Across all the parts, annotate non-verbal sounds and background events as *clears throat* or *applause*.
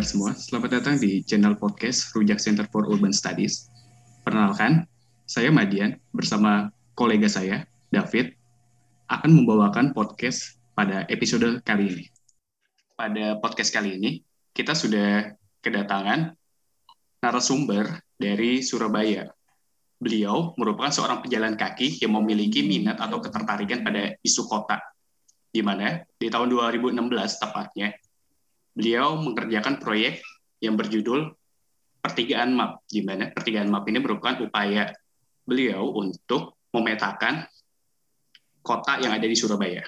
pendengar semua, selamat datang di channel podcast Rujak Center for Urban Studies. Perkenalkan, saya Madian bersama kolega saya, David, akan membawakan podcast pada episode kali ini. Pada podcast kali ini, kita sudah kedatangan narasumber dari Surabaya. Beliau merupakan seorang pejalan kaki yang memiliki minat atau ketertarikan pada isu kota, di mana di tahun 2016 tepatnya beliau mengerjakan proyek yang berjudul Pertigaan Map, di mana Pertigaan Map ini merupakan upaya beliau untuk memetakan kota yang ada di Surabaya.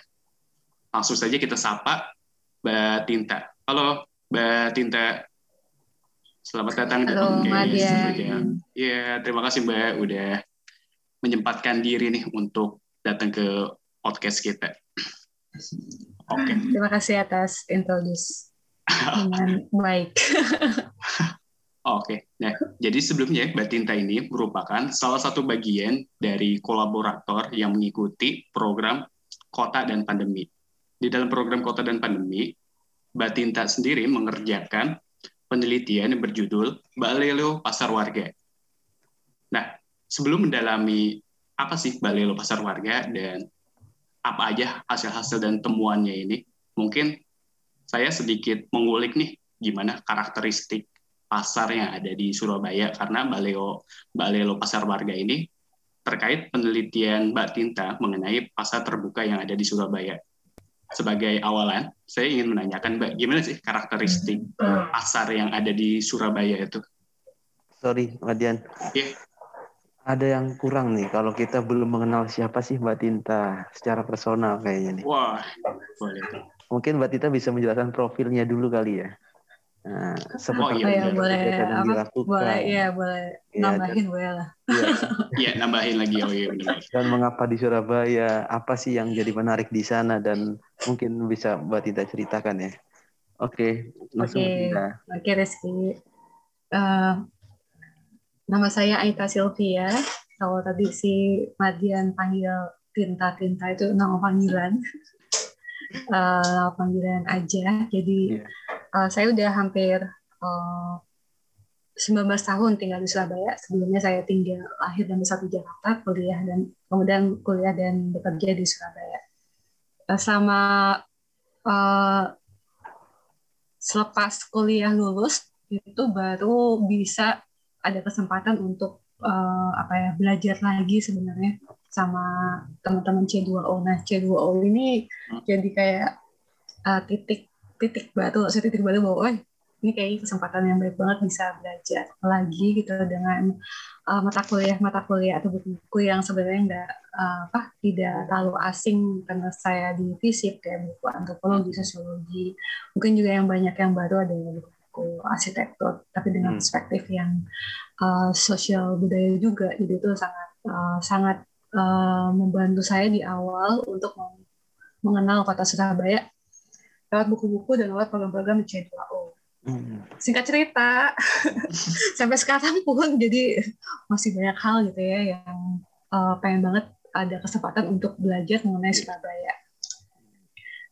Langsung saja kita sapa Mbak Tinta. Halo Mbak Tinta. Selamat datang Halo, di podcast. Ya, terima kasih Mbak udah menyempatkan diri nih untuk datang ke podcast kita. Oke. Terima kasih atas introduce dengan baik. *laughs* Oke, nah jadi sebelumnya Mbak Tinta ini merupakan salah satu bagian dari kolaborator yang mengikuti program Kota dan Pandemi. Di dalam program Kota dan Pandemi, Mbak Tinta sendiri mengerjakan penelitian yang berjudul Balelo Pasar Warga. Nah, sebelum mendalami apa sih Balelo Pasar Warga dan apa aja hasil-hasil dan temuannya ini, mungkin saya sedikit mengulik nih gimana karakteristik pasar yang ada di Surabaya karena Baleo Balelo Pasar Warga ini terkait penelitian Mbak Tinta mengenai pasar terbuka yang ada di Surabaya. Sebagai awalan, saya ingin menanyakan Mbak, gimana sih karakteristik pasar yang ada di Surabaya itu? Sorry, Madian. Iya. Ada yang kurang nih kalau kita belum mengenal siapa sih Mbak Tinta secara personal kayaknya nih. Wah, boleh. Mungkin Mbak Tinta bisa menjelaskan profilnya dulu kali ya. Nah, seperti iya, Oh ya benar. boleh apa? dilakukan. Boleh ya boleh Iya, nambahin boleh lah. Iya. *laughs* Iya, nambahin lagi. Oh iya, benar. Dan mengapa di Surabaya? Apa sih yang jadi menarik di sana dan mungkin bisa Mbak Tinta ceritakan ya. Oke, langsung Oke. Tinta. Oke Rizky. Eh, nama saya Aita Sylvia. Kalau tadi si Madian panggil Tinta-Tinta itu nama panggilan. Nama panggilan aja. Jadi Iya. eh, saya udah hampir eh, 19 tahun tinggal di Surabaya. Sebelumnya saya tinggal lahir dan besar di Jakarta, kuliah dan kemudian kuliah dan bekerja di Surabaya. Eh, Selama eh, selepas kuliah lulus itu baru bisa ada kesempatan untuk eh, apa ya belajar lagi sebenarnya sama teman-teman C2O. Nah, C2O ini Hmm. jadi kayak eh, titik titik baru, saya titik baru bahwa "Wah, ini kayak kesempatan yang baik banget bisa belajar lagi gitu dengan eh, mata kuliah mata kuliah atau buku-buku yang sebenarnya nggak eh, apa tidak terlalu asing karena saya di FISIP kayak buku antropologi, sosiologi, mungkin juga yang banyak yang baru ada buku arsitektur tapi dengan Hmm. perspektif yang uh, sosial budaya juga jadi itu sangat uh, sangat uh, membantu saya di awal untuk meng- mengenal kota Surabaya lewat buku-buku dan lewat program-program C2O Hmm. singkat cerita *laughs* sampai sekarang pun jadi masih banyak hal gitu ya yang uh, pengen banget ada kesempatan untuk belajar mengenai Surabaya.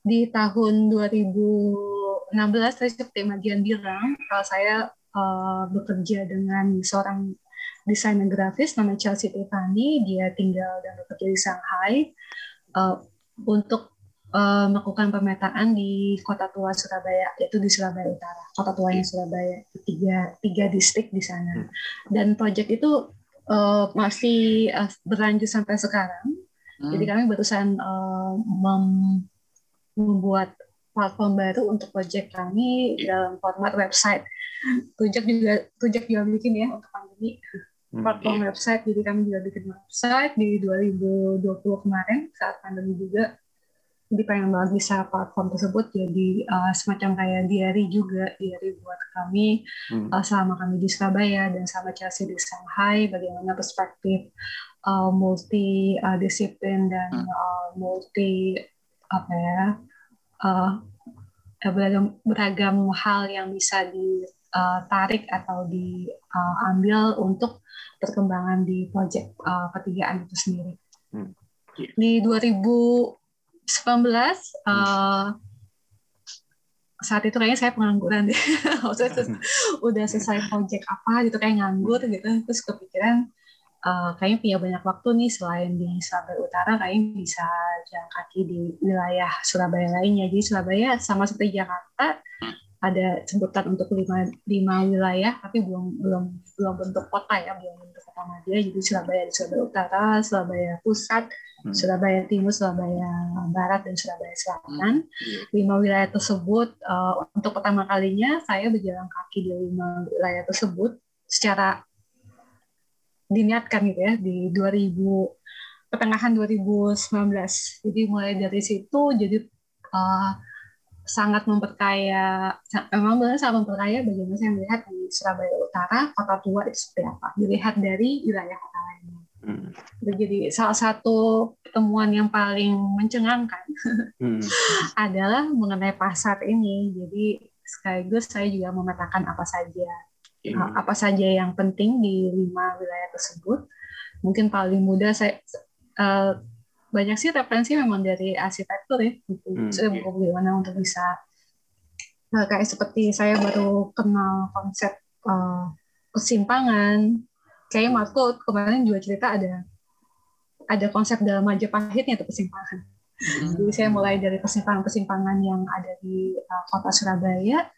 Di tahun 2016 tadi seperti Madian bilang kalau saya uh, bekerja dengan seorang desainer grafis namanya Chelsea Tiffany dia tinggal dan bekerja di Shanghai. Uh, untuk uh, melakukan pemetaan di kota tua Surabaya yaitu di Surabaya Utara. Kota tuanya Surabaya tiga tiga distrik di sana. Dan proyek itu uh, masih uh, berlanjut sampai sekarang. Hmm. jadi kami barusan uh, mem- membuat platform baru untuk project kami Iya. dalam format website. Tujak juga Tujak juga bikin ya untuk pandemi Hmm. platform website. Jadi kami juga bikin website di 2020 kemarin saat pandemi juga. Jadi pengen banget bisa platform tersebut jadi uh, semacam kayak diary juga, diary buat kami Hmm. uh, selama kami di Surabaya dan sama Chelsea di Shanghai, bagaimana perspektif uh, multi uh, disiplin dan Hmm. uh, multi apa ya uh, beragam beragam hal yang bisa ditarik atau diambil untuk perkembangan di proyek uh, ketigaan itu sendiri. Hmm. Di 2019 uh, saat itu kayaknya saya pengangguran deh. *laughs* Maksudnya udah selesai project apa gitu kayak nganggur gitu terus kepikiran uh, kayaknya punya banyak waktu nih selain di Surabaya Utara kayaknya bisa jalan kaki di wilayah Surabaya lainnya. Jadi Surabaya sama seperti Jakarta ada sebutan untuk lima, lima wilayah tapi belum belum belum bentuk kota ya belum bentuk kota media jadi Surabaya di Surabaya Utara Surabaya Pusat hmm. Surabaya Timur Surabaya Barat dan Surabaya Selatan hmm. Iya. lima wilayah tersebut uh, untuk pertama kalinya saya berjalan kaki di lima wilayah tersebut secara diniatkan gitu ya di 2000 pertengahan 2019. Jadi mulai dari situ jadi uh, sangat memperkaya, memang benar sangat memperkaya bagaimana saya melihat di Surabaya Utara, kota tua itu seperti apa. Dilihat dari wilayah kota lainnya. Hmm. Jadi salah satu pertemuan yang paling mencengangkan hmm. *laughs* adalah mengenai pasar ini. Jadi sekaligus saya juga memetakan apa saja okay. apa saja yang penting di lima wilayah tersebut. Mungkin paling mudah saya uh, banyak sih referensi memang dari arsitektur ya, buku hmm. saya buku bagaimana untuk bisa uh, kayak seperti saya baru kenal konsep uh, kesimpangan. Kayak Marco kemarin juga cerita ada ada konsep dalam Majapahitnya itu kesimpangan. Hmm. Jadi saya mulai dari kesimpangan-kesimpangan yang ada di uh, kota Surabaya,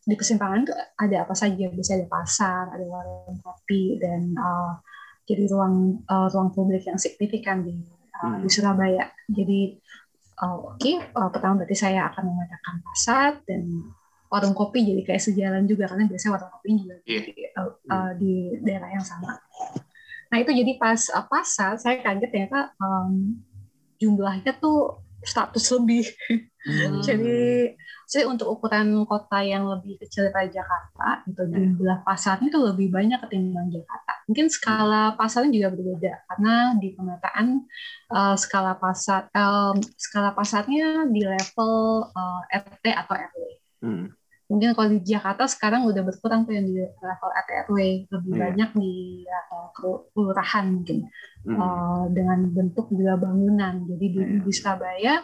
di persimpangan itu ada apa saja bisa ada pasar ada warung kopi dan uh, jadi ruang uh, ruang publik yang signifikan di uh, hmm. di Surabaya jadi uh, oke okay, uh, pertama berarti saya akan mengadakan pasar dan warung kopi jadi kayak sejalan juga karena biasanya warung kopi juga yeah. di, uh, uh, di daerah yang sama nah itu jadi pas uh, pasar saya kaget ternyata um, jumlahnya tuh status lebih *laughs* hmm. jadi jadi untuk ukuran kota yang lebih kecil daripada Jakarta, itu hmm. jumlah pasarnya itu lebih banyak ketimbang Jakarta. Mungkin skala pasarnya juga berbeda karena di pemetaan uh, skala pasar um, skala pasarnya di level uh, eh, RT atau RW. Hmm. Mungkin kalau di Jakarta sekarang udah berkurang tuh yang di level RT RW, lebih yeah. banyak di level kelurahan mungkin hmm. uh, dengan bentuk juga bangunan. Jadi di, yeah. di Surabaya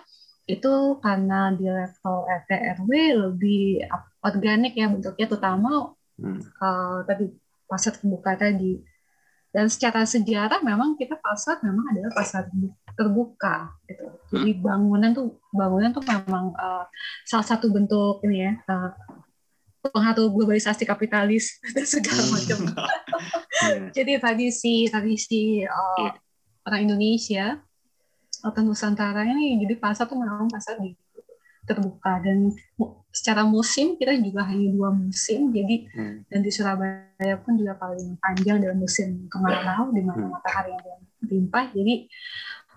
itu karena di level RT RW lebih organik ya bentuknya terutama hmm. uh, tadi pasar terbuka tadi dan secara sejarah memang kita pasar memang adalah pasar terbuka gitu jadi hmm. bangunan tuh bangunan tuh memang uh, salah satu bentuk ini ya uh, pengaruh globalisasi kapitalis *laughs* dan segala hmm. macam *laughs* jadi tradisi tradisi uh, orang Indonesia atau Nusantara ini jadi pasar tuh memang pasar di terbuka dan secara musim kita juga hanya dua musim jadi hmm. dan di Surabaya pun juga paling panjang dalam musim kemarau di mana hmm. matahari yang berlimpah jadi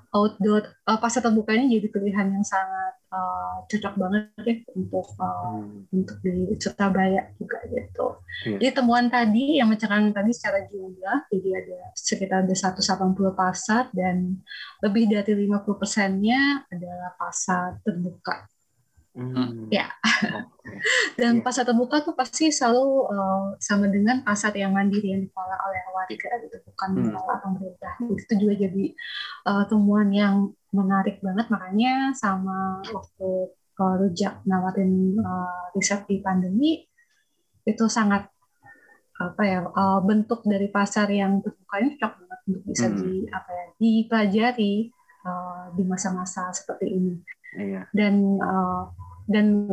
outdoor uh, pasar terbuka ini jadi pilihan yang sangat uh, cocok banget ya untuk uh, hmm. untuk di Surabaya juga gitu. Yeah. Jadi temuan tadi yang mencerahkan tadi secara jumlah, jadi ada sekitar ada 180 pasar dan lebih dari 50 persennya adalah pasar terbuka. Hmm. Ya. Okay. Dan yeah. pasar terbuka tuh pasti selalu uh, sama dengan pasar yang mandiri yang dikelola oleh warga gitu, bukan hmm. dikelola pemerintah. Itu juga jadi uh, temuan yang menarik banget makanya sama waktu uh, rujak nawarin uh, riset di pandemi itu sangat apa ya uh, bentuk dari pasar yang terbuka ini cocok banget untuk bisa hmm. di apa ya dipelajari uh, di masa-masa seperti ini. Iya. Dan uh, dan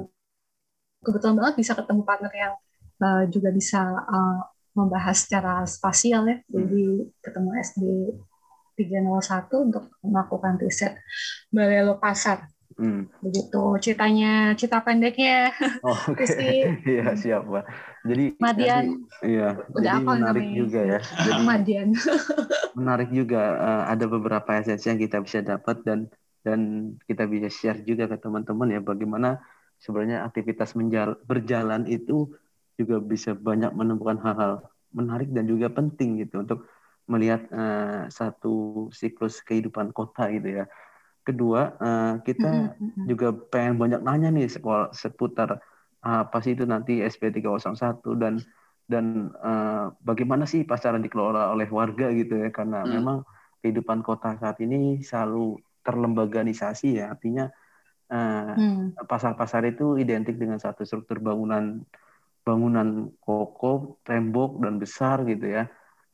kebetulan banget bisa ketemu partner yang uh, juga bisa uh, membahas secara spasial ya. Hmm. Jadi ketemu SD 301 untuk melakukan riset Balelo Pasar. Hmm. Begitu ceritanya, cerita pendeknya. *laughs* Oh, Oke. Okay. *laughs* Iya, siap, Pak. Jadi Madian. iya, jadi menarik namanya? juga ya. *laughs* Jadi Madian. menarik juga uh, ada beberapa esensi yang kita bisa dapat dan dan kita bisa share juga ke teman-teman ya bagaimana sebenarnya aktivitas menjal berjalan itu juga bisa banyak menemukan hal-hal menarik dan juga penting gitu untuk melihat uh, satu siklus kehidupan kota gitu ya. Kedua, uh, kita mm-hmm. juga pengen banyak nanya nih sekolah seputar uh, apa sih itu nanti SP 301 dan dan uh, bagaimana sih pasaran dikelola oleh warga gitu ya karena mm. memang kehidupan kota saat ini selalu terlembaganisasi ya artinya. Pasar-pasar itu identik dengan satu struktur bangunan bangunan kokoh, tembok dan besar gitu ya.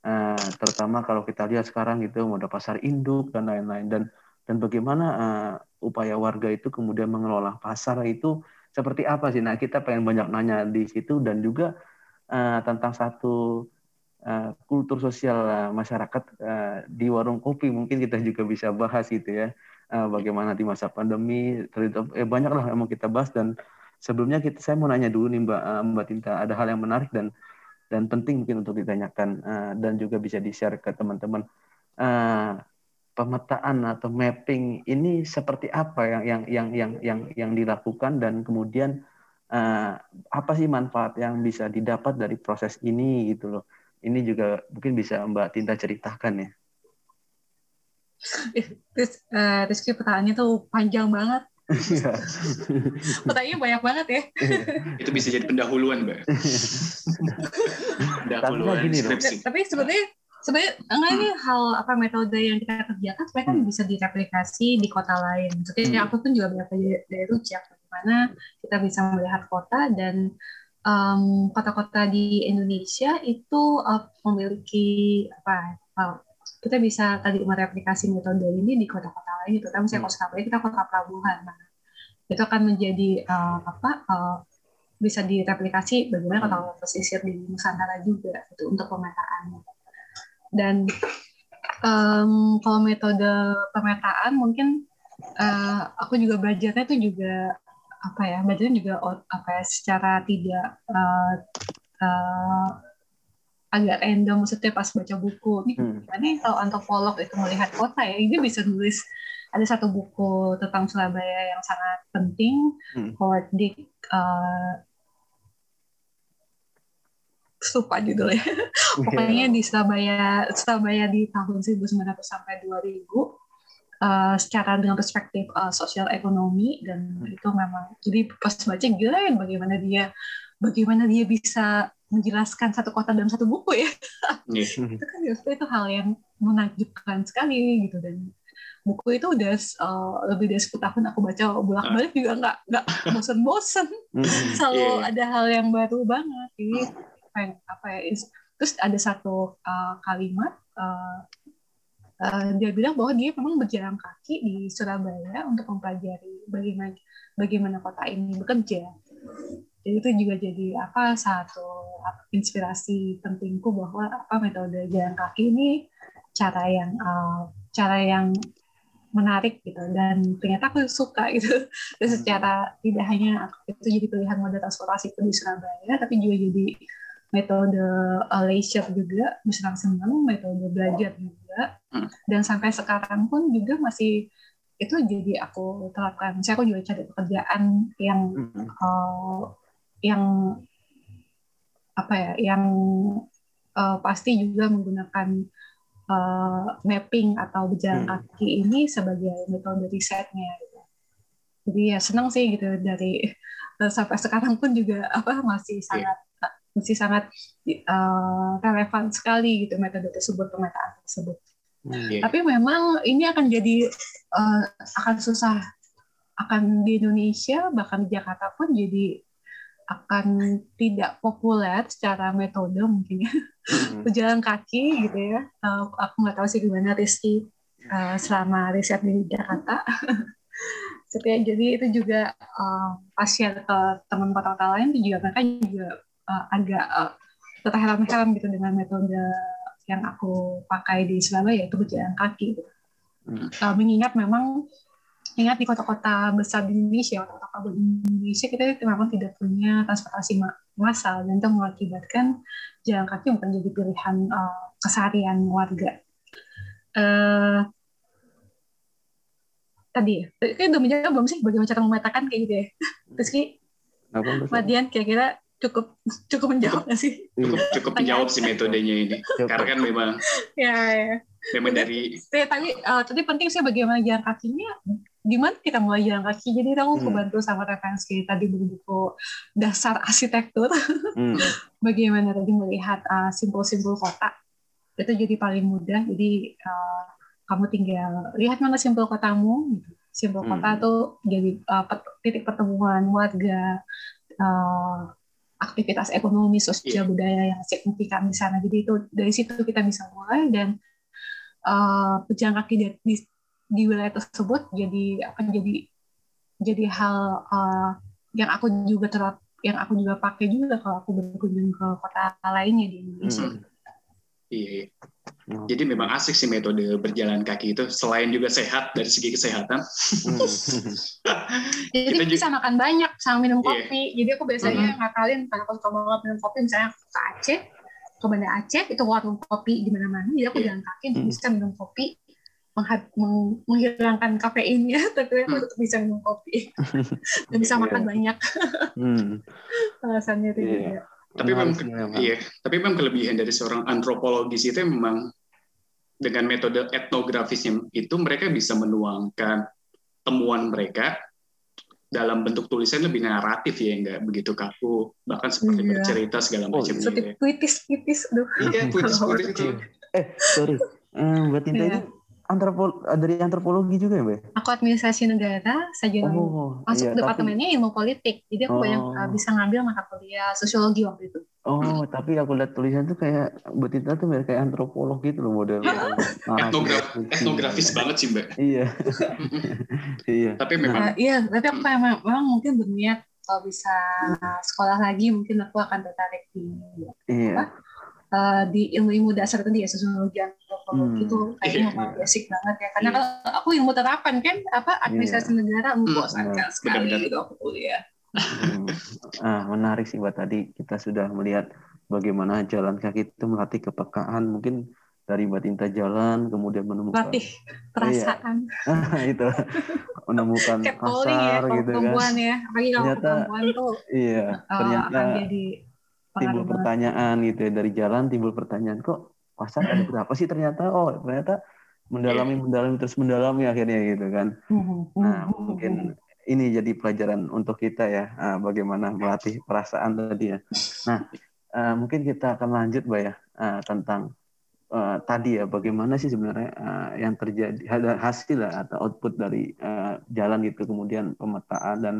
Uh, terutama kalau kita lihat sekarang gitu moda pasar induk dan lain-lain dan dan bagaimana uh, upaya warga itu kemudian mengelola pasar itu seperti apa sih? Nah kita pengen banyak nanya di situ dan juga uh, tentang satu uh, kultur sosial uh, masyarakat uh, di warung kopi mungkin kita juga bisa bahas gitu ya uh, bagaimana di masa pandemi eh, banyak lah yang mau kita bahas. Dan sebelumnya kita saya mau nanya dulu nih Mbak uh, Mbak Tinta ada hal yang menarik dan dan penting mungkin untuk ditanyakan uh, dan juga bisa di-share ke teman-teman. Uh, pemetaan atau mapping ini seperti apa yang yang yang yang yang yang dilakukan dan kemudian uh, apa sih manfaat yang bisa didapat dari proses ini gitu loh. Ini juga mungkin bisa Mbak Tinta ceritakan ya Terus uh, Rizky pertanyaannya tuh panjang banget Iya. Pertanyaannya banyak banget ya. itu bisa jadi pendahuluan, Mbak. pendahuluan gini skripsi. Tapi sebenarnya sebenarnya enggak ini hal apa metode yang kita kerjakan sebenarnya kan hmm. bisa direplikasi di kota lain. Maksudnya hmm. aku pun juga belajar dari, dari Rujak bagaimana kita bisa melihat kota dan kota-kota um, di Indonesia itu uh, memiliki apa uh, kita bisa tadi mereplikasi metode ini di kota-kota lain, terutama misalnya hmm. kota kita kota pelabuhan. Nah, itu akan menjadi uh, apa uh, bisa direplikasi bagaimana kota-kota pesisir di Nusantara juga itu untuk pemetaan. Dan um, kalau metode pemetaan mungkin uh, aku juga belajarnya itu juga apa ya belajarnya juga apa ya secara tidak uh, uh, agak random maksudnya pas baca buku ini hmm. gimana ya kalau antropolog itu melihat kota ya ini bisa nulis ada satu buku tentang Surabaya yang sangat penting hmm. Howard Dick uh, lupa judulnya *laughs* pokoknya di Surabaya Surabaya di tahun 1900 sampai 2000 Uh, secara dengan perspektif uh, sosial ekonomi dan hmm. itu memang jadi pas baca gila ya bagaimana dia bagaimana dia bisa menjelaskan satu kota dalam satu buku ya. Yeah. *laughs* itu kan justru itu hal yang menakjubkan sekali gitu dan buku itu udah uh, lebih dari 10 tahun aku baca bolak-balik juga nggak nggak *laughs* bosan-bosan mm-hmm. selalu yeah. ada hal yang baru banget jadi apa ya terus ada satu uh, kalimat uh, uh, dia bilang bahwa dia memang berjalan kaki di Surabaya untuk mempelajari bagaimana bagaimana kota ini bekerja jadi itu juga jadi apa satu inspirasi pentingku bahwa apa metode jalan kaki ini cara yang uh, cara yang menarik gitu. Dan ternyata aku suka gitu. *laughs* Dan secara tidak hanya itu jadi pilihan moda transportasi di Surabaya tapi juga jadi metode uh, leisure juga bisa senang metode belajar juga. Hmm. dan sampai sekarang pun juga masih itu jadi aku terapkan. Saya aku juga cari pekerjaan yang uh, yang apa ya yang uh, pasti juga menggunakan uh, mapping atau berjalan hmm. kaki ini sebagai metode risetnya gitu. Jadi ya senang sih gitu dari uh, sampai sekarang pun juga apa masih iya. sangat yeah. masih sangat uh, relevan sekali gitu metode tersebut pemetaan tersebut. Yeah. Tapi memang ini akan jadi uh, akan susah akan di Indonesia bahkan di Jakarta pun jadi akan tidak populer secara metode mungkin ya hmm. berjalan kaki gitu ya uh, aku nggak tahu sih gimana Rizky uh, selama riset di Jakarta Seperti, *laughs* jadi itu juga uh, pas share ke teman kota-kota lain itu juga mereka juga uh, agak uh, terheran-heran gitu dengan metode yang aku pakai di Surabaya yaitu berjalan kaki gitu. Hmm. Uh, mengingat memang ingat di kota-kota besar di Indonesia, kota-kota di Indonesia kita memang tidak punya transportasi massal dan itu mengakibatkan jalan kaki bukan jadi pilihan uh, keseharian warga. Uh, tadi ya, kayak udah menjawab belum sih bagaimana cara memetakan kayak gitu ya? Terus ki, Madian kira-kira cukup cukup menjawab nggak sih? Cukup cukup menjawab sih metodenya ini. Karena kan memang ya, ya. memang dari tapi uh, tadi penting sih bagaimana jalan kakinya gimana kita mulai jalan kaki jadi aku hmm. kebantu sama referensi tadi buku-buku dasar arsitektur hmm. *laughs* bagaimana tadi melihat uh, simpul-simpul kota itu jadi paling mudah jadi uh, kamu tinggal lihat mana simpul kotamu gitu. simbol kota tuh jadi uh, titik pertemuan warga uh, aktivitas ekonomi sosial yeah. budaya yang signifikan di sana jadi itu dari situ kita bisa mulai dan uh, pejalan kaki di, di, di wilayah tersebut jadi akan jadi jadi hal uh, yang aku juga terap yang aku juga pakai juga kalau aku berkunjung ke kota lainnya di Indonesia. Hmm. Iya, iya. Hmm. Jadi memang asik sih metode berjalan kaki itu selain juga sehat dari segi kesehatan. Hmm. *laughs* Jadi kita bisa juga, makan banyak sama minum iya. kopi. Jadi aku biasanya hmm. ngakalin karena aku suka banget minum kopi misalnya ke Aceh, ke Banda Aceh itu warung kopi di mana-mana. Jadi aku yeah. jalan kaki hmm. bisa minum kopi menghilangkan kafeinnya, *laughs* tapi aku tetap bisa minum kopi *laughs* dan bisa iya. makan banyak. hmm. *laughs* Alasannya itu yeah. juga tapi memang iya tapi memang kelebihan dari seorang antropologis itu memang dengan metode etnografisnya itu mereka bisa menuangkan temuan mereka dalam bentuk tulisan lebih naratif ya enggak begitu kaku bahkan seperti iya. bercerita segala oh, macam seperti gitu puitis puitis aduh iya puitis puitis itu eh sorry um, buat Tinta yeah. ini antropol dari antropologi juga ya, Mbak? Aku administrasi negara, saja oh, masuk iya, departemennya tapi... ilmu politik. Jadi aku oh. banyak uh, bisa ngambil mata kuliah sosiologi waktu itu. Oh, tapi aku lihat tulisan tuh kayak Mbak Tita tuh kayak antropolog gitu loh model. *laughs* Etnograf, etnografis banget sih, Mbak. iya. *laughs* iya. Tapi memang uh, iya, tapi aku memang, memang mungkin berniat kalau bisa sekolah lagi mungkin aku akan tertarik di iya. apa? Uh, di ilmu-ilmu dasar tadi ya sosiologi antropologi hmm. itu kayaknya yeah. Iya. basic banget ya karena yeah. kalau aku ilmu terapan kan apa administrasi yeah. negara enggak hmm. sangat sekali gitu aku kuliah hmm. ah, menarik sih buat tadi kita sudah melihat bagaimana jalan kaki itu melatih kepekaan mungkin dari Mbak Tinta jalan kemudian menemukan latih perasaan iya. *laughs* itu menemukan pasar ya, gitu kan ya apalagi kalau ternyata, perempuan tuh iya uh, ternyata akan jadi timbul pertanyaan gitu ya dari jalan timbul pertanyaan kok pasar ada berapa sih ternyata? Oh ternyata mendalami mendalami terus mendalami akhirnya gitu kan. Nah mungkin ini jadi pelajaran untuk kita ya uh, bagaimana melatih perasaan tadi ya. Nah uh, mungkin kita akan lanjut mbak ya uh, tentang uh, tadi ya bagaimana sih sebenarnya uh, yang terjadi hasil lah atau output dari uh, jalan gitu kemudian pemetaan dan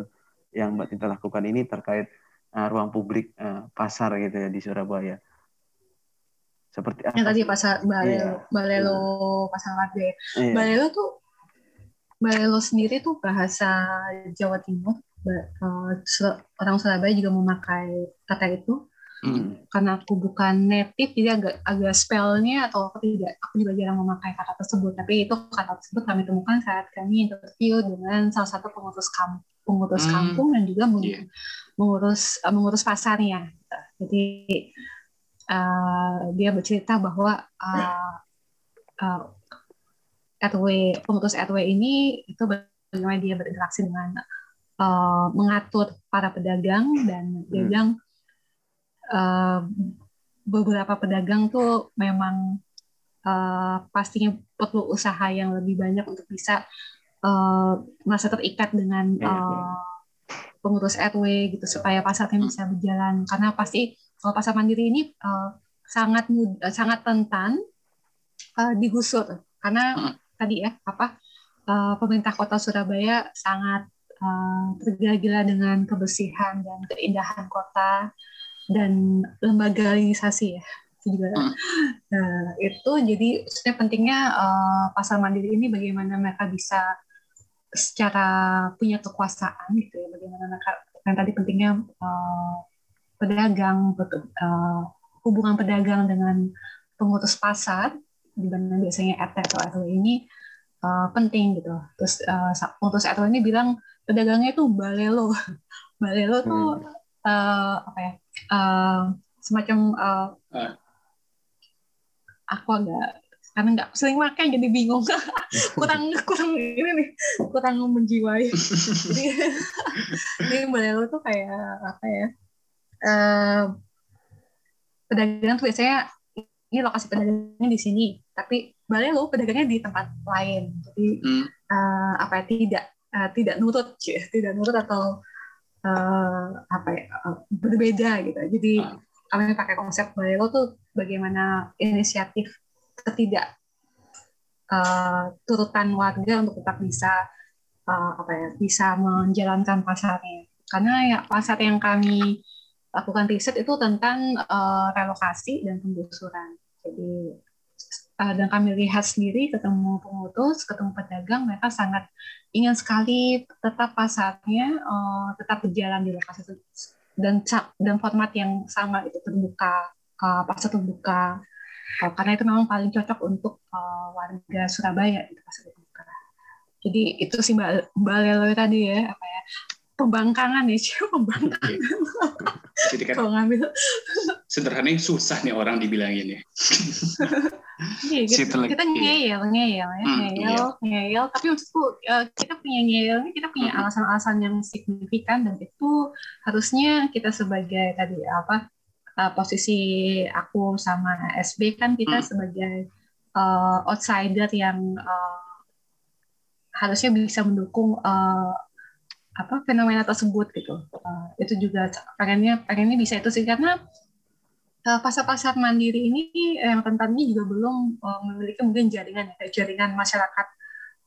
yang mbak kita lakukan ini terkait uh, ruang publik uh, pasar gitu ya di Surabaya. Seperti apa? Yang tadi pasar Balelo, iya. Balelo pasar Lade. Iya. Balelo tuh Balelo sendiri tuh bahasa Jawa Timur. Orang Surabaya juga memakai kata itu. Hmm. Karena aku bukan native, jadi agak agak spellnya atau apa tidak, aku juga jarang memakai kata tersebut. Tapi itu kata tersebut kami temukan saat kami interview dengan salah satu pengurus kampung pengurus hmm. kampung dan juga yeah. Mengurus uh, mengurus pasarnya. Jadi uh, dia bercerita bahwa uh, uh, RW pengurus RW ini itu bagaimana dia berinteraksi dengan uh, mengatur para pedagang dan dia hmm. bilang uh, beberapa pedagang tuh memang uh, pastinya perlu usaha yang lebih banyak untuk bisa uh, merasa terikat dengan uh, pengurus RW gitu supaya pasarnya bisa berjalan karena pasti kalau pasar mandiri ini uh, sangat mudah, sangat rentan uh, digusur karena hmm. tadi ya apa uh, pemerintah kota Surabaya sangat uh, tergila-gila dengan kebersihan dan keindahan kota dan lembagalisasi ya itu juga hmm. nah, itu jadi sebenarnya pentingnya uh, pasar mandiri ini bagaimana mereka bisa secara punya kekuasaan gitu ya bagaimana. Yang tadi pentingnya uh, pedagang uh, hubungan pedagang dengan pengurus pasar di mana biasanya RT atau RW ini uh, penting gitu. Terus uh, pengurus RW ini bilang pedagangnya itu balelo balelo tuh *laughs* uh, apa ya uh, semacam uh, aku agak karena nggak sering makan jadi bingung. *laughs* Kurang kurang ini nih kurang menjiwai. Jadi *laughs* ini Balelo tuh kayak apa ya uh, pedagang tuh biasanya ini lokasi pedagangnya di sini tapi Balelo pedagangnya di tempat lain. Jadi hmm. uh, apa ya tidak uh, tidak nurut ya tidak nurut atau uh, apa ya uh, berbeda gitu. Jadi kami pakai konsep Balelo tuh bagaimana inisiatif ketidak uh, turutan warga untuk tetap bisa uh, apa ya bisa menjalankan pasarnya. Karena ya pasar yang kami lakukan riset itu tentang uh, relokasi dan penggusuran. Jadi uh, dan kami lihat sendiri ketemu pemutus ketemu pedagang mereka sangat ingin sekali tetap pasarnya uh, tetap berjalan di lokasi itu dan dan format yang sama itu terbuka uh, pasar terbuka uh, karena itu memang paling cocok untuk uh, warga Surabaya itu pasar terbuka jadi itu sih mbak mbak Lelo tadi ya apa ya pembangkangan ya sih *laughs* pembangkangan. Jadi kan kalau ngambil. sederhananya susah nih orang dibilangin ya. Iya, gitu. Kita ngeyel, ngeyel, ya, Hmm, ngeyel, ngeyel. Tapi maksudku uh, kita punya ngeyelnya, kita punya Hmm. alasan-alasan yang signifikan dan itu harusnya kita sebagai tadi apa uh, posisi aku sama SB kan kita Hmm. sebagai uh, outsider yang uh, harusnya bisa mendukung uh, apa fenomena tersebut gitu. Uh, itu juga pengennya pengennya bisa itu sih karena uh, pasar-pasar mandiri ini yang rentannya juga belum uh, memiliki mungkin jaringan ya, jaringan masyarakat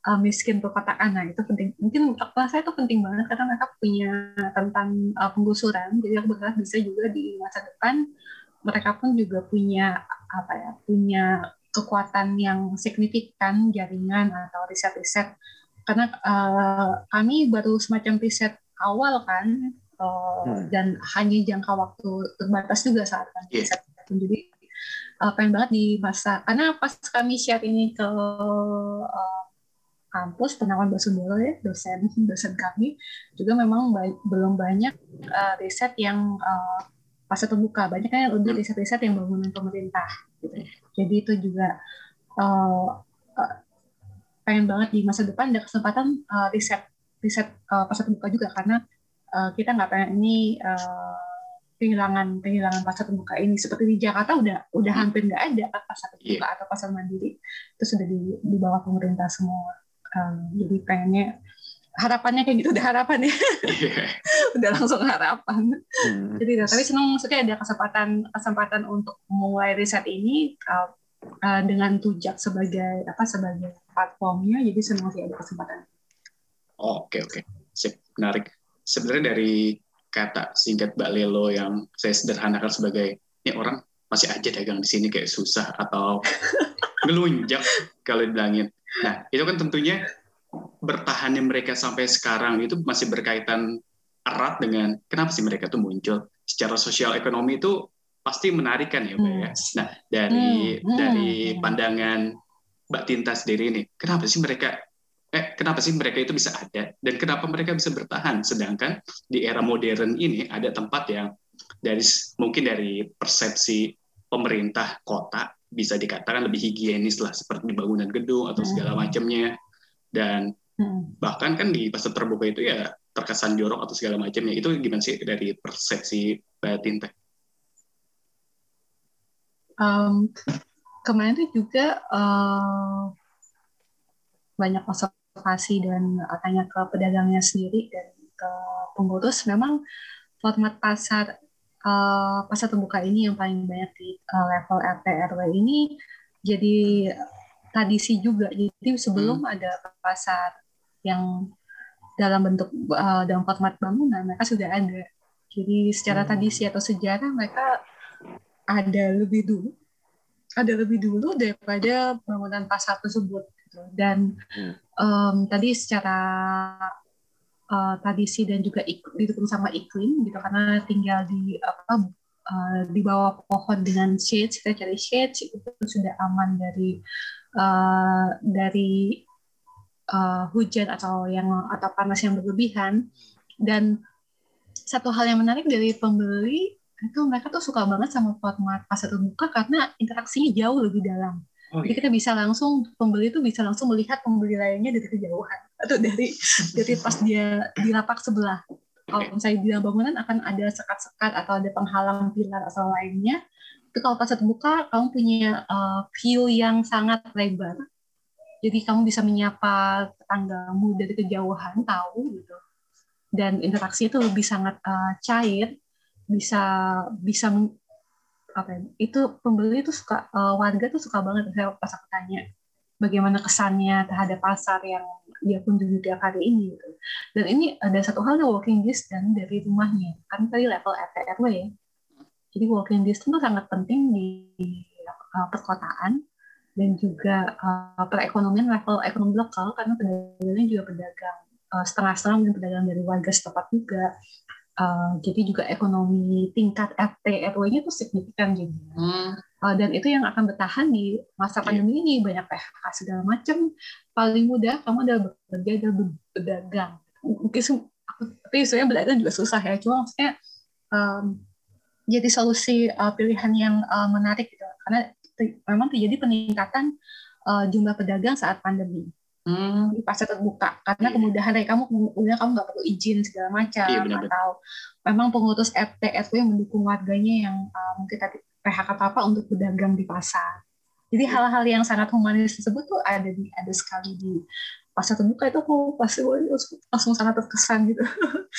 uh, miskin perkotaan. Nah itu penting. Mungkin untuk saya itu penting banget karena mereka punya tentang uh, penggusuran. Jadi aku berharap bisa juga di masa depan mereka pun juga punya apa ya punya kekuatan yang signifikan jaringan atau riset-riset karena uh, kami baru semacam riset awal kan uh, Hmm. dan hanya jangka waktu terbatas juga saat kami Iya. riset jadi uh, pengen banget di masa karena pas kami share ini ke uh, kampus penawan Basudolo ya dosen dosen kami. Juga memang ba- belum banyak uh, riset yang uh, pasar terbuka banyak kan lebih Hmm. riset-riset yang bangunan pemerintah gitu. jadi itu juga uh, uh, pengen banget di masa depan ada kesempatan uh, riset riset uh, pasar terbuka juga. Karena uh, kita nggak pengen ini uh, kehilangan kehilangan pasar terbuka ini. Seperti di Jakarta udah udah Hmm. hampir nggak ada kan pasar terbuka atau pasar mandiri. Itu sudah di di bawah pemerintah semua Um, jadi pengennya harapannya kayak gitu udah harapan ya Iya. *laughs* udah langsung harapan Hmm. jadi tapi senang maksudnya ada kesempatan kesempatan untuk mulai riset ini uh, uh, dengan tujak sebagai apa sebagai platformnya jadi senang sih ada kesempatan Oke oke, sip menarik. Sebenarnya dari kata singkat Mbak Lelo yang saya sederhanakan sebagai ini orang masih aja dagang di sini kayak susah atau *laughs* ngelunjak kalau dibilangin. Nah itu kan tentunya bertahannya mereka sampai sekarang itu masih berkaitan erat dengan kenapa sih mereka tuh muncul secara sosial ekonomi itu pasti menarik kan ya Mbak ya. Nah dari Hmm, hmm, dari hmm. pandangan Mbak Tinta sendiri ini, kenapa sih mereka eh kenapa sih mereka itu bisa ada dan kenapa mereka bisa bertahan sedangkan di era modern ini ada tempat yang dari mungkin dari persepsi pemerintah kota bisa dikatakan lebih higienis lah seperti bangunan gedung atau segala Hmm. macamnya dan Hmm. bahkan kan di pasar terbuka itu ya terkesan jorok atau segala macamnya itu gimana sih dari persepsi Mbak Tinta? Um, kemarin tuh juga uh, banyak observasi dan tanya ke pedagangnya sendiri dan ke pengurus memang format pasar uh, pasar terbuka ini yang paling banyak di uh, level RT RW ini jadi tradisi juga jadi sebelum ada pasar yang dalam bentuk uh, dalam format bangunan mereka sudah ada jadi secara Hmm. tradisi atau sejarah mereka ada lebih dulu ada lebih dulu daripada bangunan pasar tersebut gitu. dan Hmm. em, tadi secara eh, tradisi dan juga ik- didukung sama iklim gitu karena tinggal di apa eh, di bawah pohon dengan shades kita cari shades itu sudah aman dari eh, dari eh, hujan atau yang atau panas yang berlebihan dan satu hal yang menarik dari pembeli itu mereka tuh suka banget sama format pasar terbuka karena interaksinya jauh lebih dalam. Jadi kita bisa langsung pembeli itu bisa langsung melihat pembeli lainnya dari kejauhan atau dari dari pas dia di lapak sebelah. Kalau misalnya di bangunan akan ada sekat-sekat atau ada penghalang pilar atau lainnya. Tapi kalau pasar terbuka kamu punya uh, view yang sangat lebar. Jadi kamu bisa menyapa tetanggamu dari kejauhan tahu gitu. Dan interaksi itu lebih sangat uh, cair bisa bisa apa ya, itu pembeli tuh suka uh, warga tuh suka banget saya pas aku tanya bagaimana kesannya terhadap pasar yang dia kunjungi tiap hari ini gitu. Dan ini ada satu hal yang walking distance dari rumahnya. Kan tadi level RT RW ya. Jadi walking distance itu sangat penting di uh, perkotaan dan juga uh, perekonomian level ekonomi lokal karena pedagangnya juga pedagang setengah-setengah mungkin pedagang dari warga setempat juga. Uh, jadi juga ekonomi tingkat RT RW-nya itu signifikan jadi. Hmm. Uh, dan itu yang akan bertahan di masa iya. pandemi ini banyak PHK segala macam. Paling mudah kamu adalah bekerja adalah berdagang. Mungkin aku tapi sebenarnya berdagang juga susah ya. Cuma maksudnya um, jadi solusi uh, pilihan yang uh, menarik gitu. Karena memang terjadi peningkatan uh, jumlah pedagang saat pandemi hmm. di pasar terbuka karena yeah. kemudahan dari kamu kemudian kamu nggak perlu izin segala macam yeah, benar, atau memang pengurus RT RW yang mendukung warganya yang uh, mungkin tadi PHK apa untuk berdagang di pasar. Jadi iya. hal-hal yang sangat humanis tersebut tuh ada di ada sekali di pasar terbuka itu aku pasti langsung sangat terkesan gitu.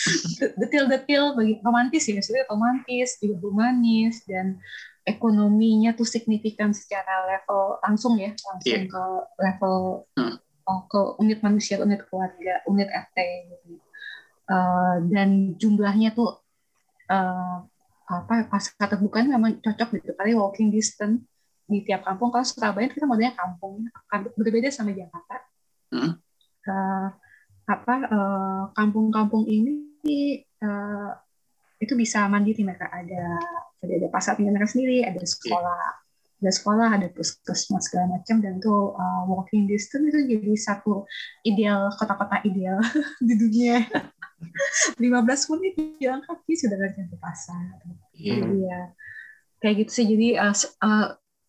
*laughs* Detil-detil bagi romantis ya, sebenarnya romantis, juga humanis dan ekonominya tuh signifikan secara level langsung ya, langsung yeah. ke level hmm ke unit manusia, unit keluarga, unit RT gitu. Uh, dan jumlahnya tuh uh, apa pas kata bukan memang cocok gitu. Kali walking distance di tiap kampung. Kalau Surabaya kita modelnya kampung. Kan berbeda sama Jakarta. Hmm? uh, apa kampung-kampung uh, ini uh, itu bisa mandiri mereka. Ada ada pasar mereka sendiri ada sekolah ada sekolah, ada puskesmas segala macam dan tuh uh, walking distance itu jadi satu ideal kota-kota ideal *laughs* di dunia. *laughs* 15 menit jalan kaki sudah kerja ke pasar. Yeah. Jadi ya kayak gitu sih. Jadi uh, uh,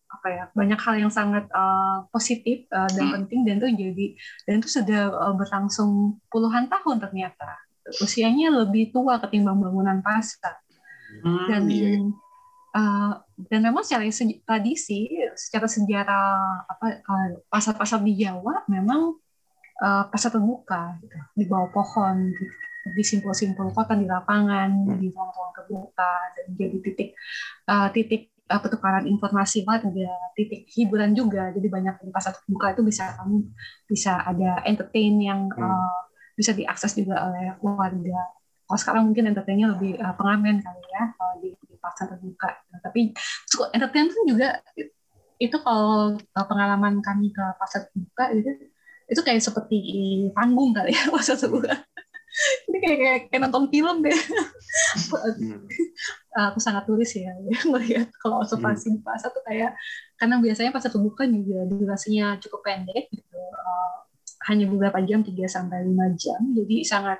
apa ya banyak hal yang sangat uh, positif uh, dan hmm. penting dan tuh jadi dan itu sudah uh, berlangsung puluhan tahun ternyata. Usianya lebih tua ketimbang bangunan pasar. Hmm, dan iya. Uh, dan memang secara tradisi, secara sejarah apa uh, pasar-pasar di Jawa memang uh, pasar terbuka gitu, di bawah pohon, di, di simpul-simpul kota, di lapangan, hmm. di ruang-ruang terbuka, dan jadi titik uh, titik uh, pertukaran informasi banget, ada titik hiburan juga. Jadi banyak di pasar terbuka itu bisa kamu bisa ada entertain yang uh, bisa diakses juga oleh warga. Kalau sekarang mungkin entertainnya lebih uh, pengamen kali ya kalau di, di pasar terbuka tapi cukup entertain pun juga itu kalau pengalaman kami ke pasar terbuka itu itu kayak seperti panggung kali ya *laughs* pasar terbuka ini kayak, kayak, kayak nonton film deh hmm. *laughs* aku sangat tulis ya *laughs* melihat kalau observasi hmm. di pasar tuh kayak karena biasanya pasar terbuka juga durasinya cukup pendek gitu uh, hanya beberapa jam 3 sampai lima jam jadi sangat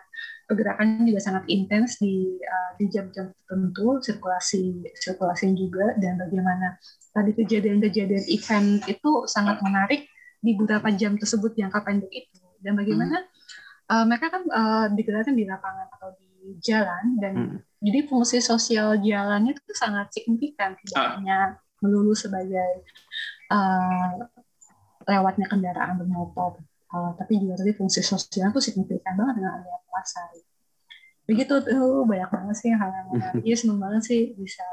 pergerakan juga sangat intens di uh, di jam-jam tertentu sirkulasi sirkulasi juga dan bagaimana tadi kejadian-kejadian event itu sangat menarik di beberapa jam tersebut jangka pendek itu dan bagaimana hmm. uh, mereka kan uh, digelarkan di lapangan atau di jalan dan hmm. jadi fungsi sosial jalannya itu sangat signifikan tidak ah. hanya melulu sebagai uh, lewatnya kendaraan bermotor uh, tapi juga tadi fungsi sosial itu signifikan banget dengan adanya pasar begitu tuh banyak banget sih hal yang menarik ya seneng banget sih bisa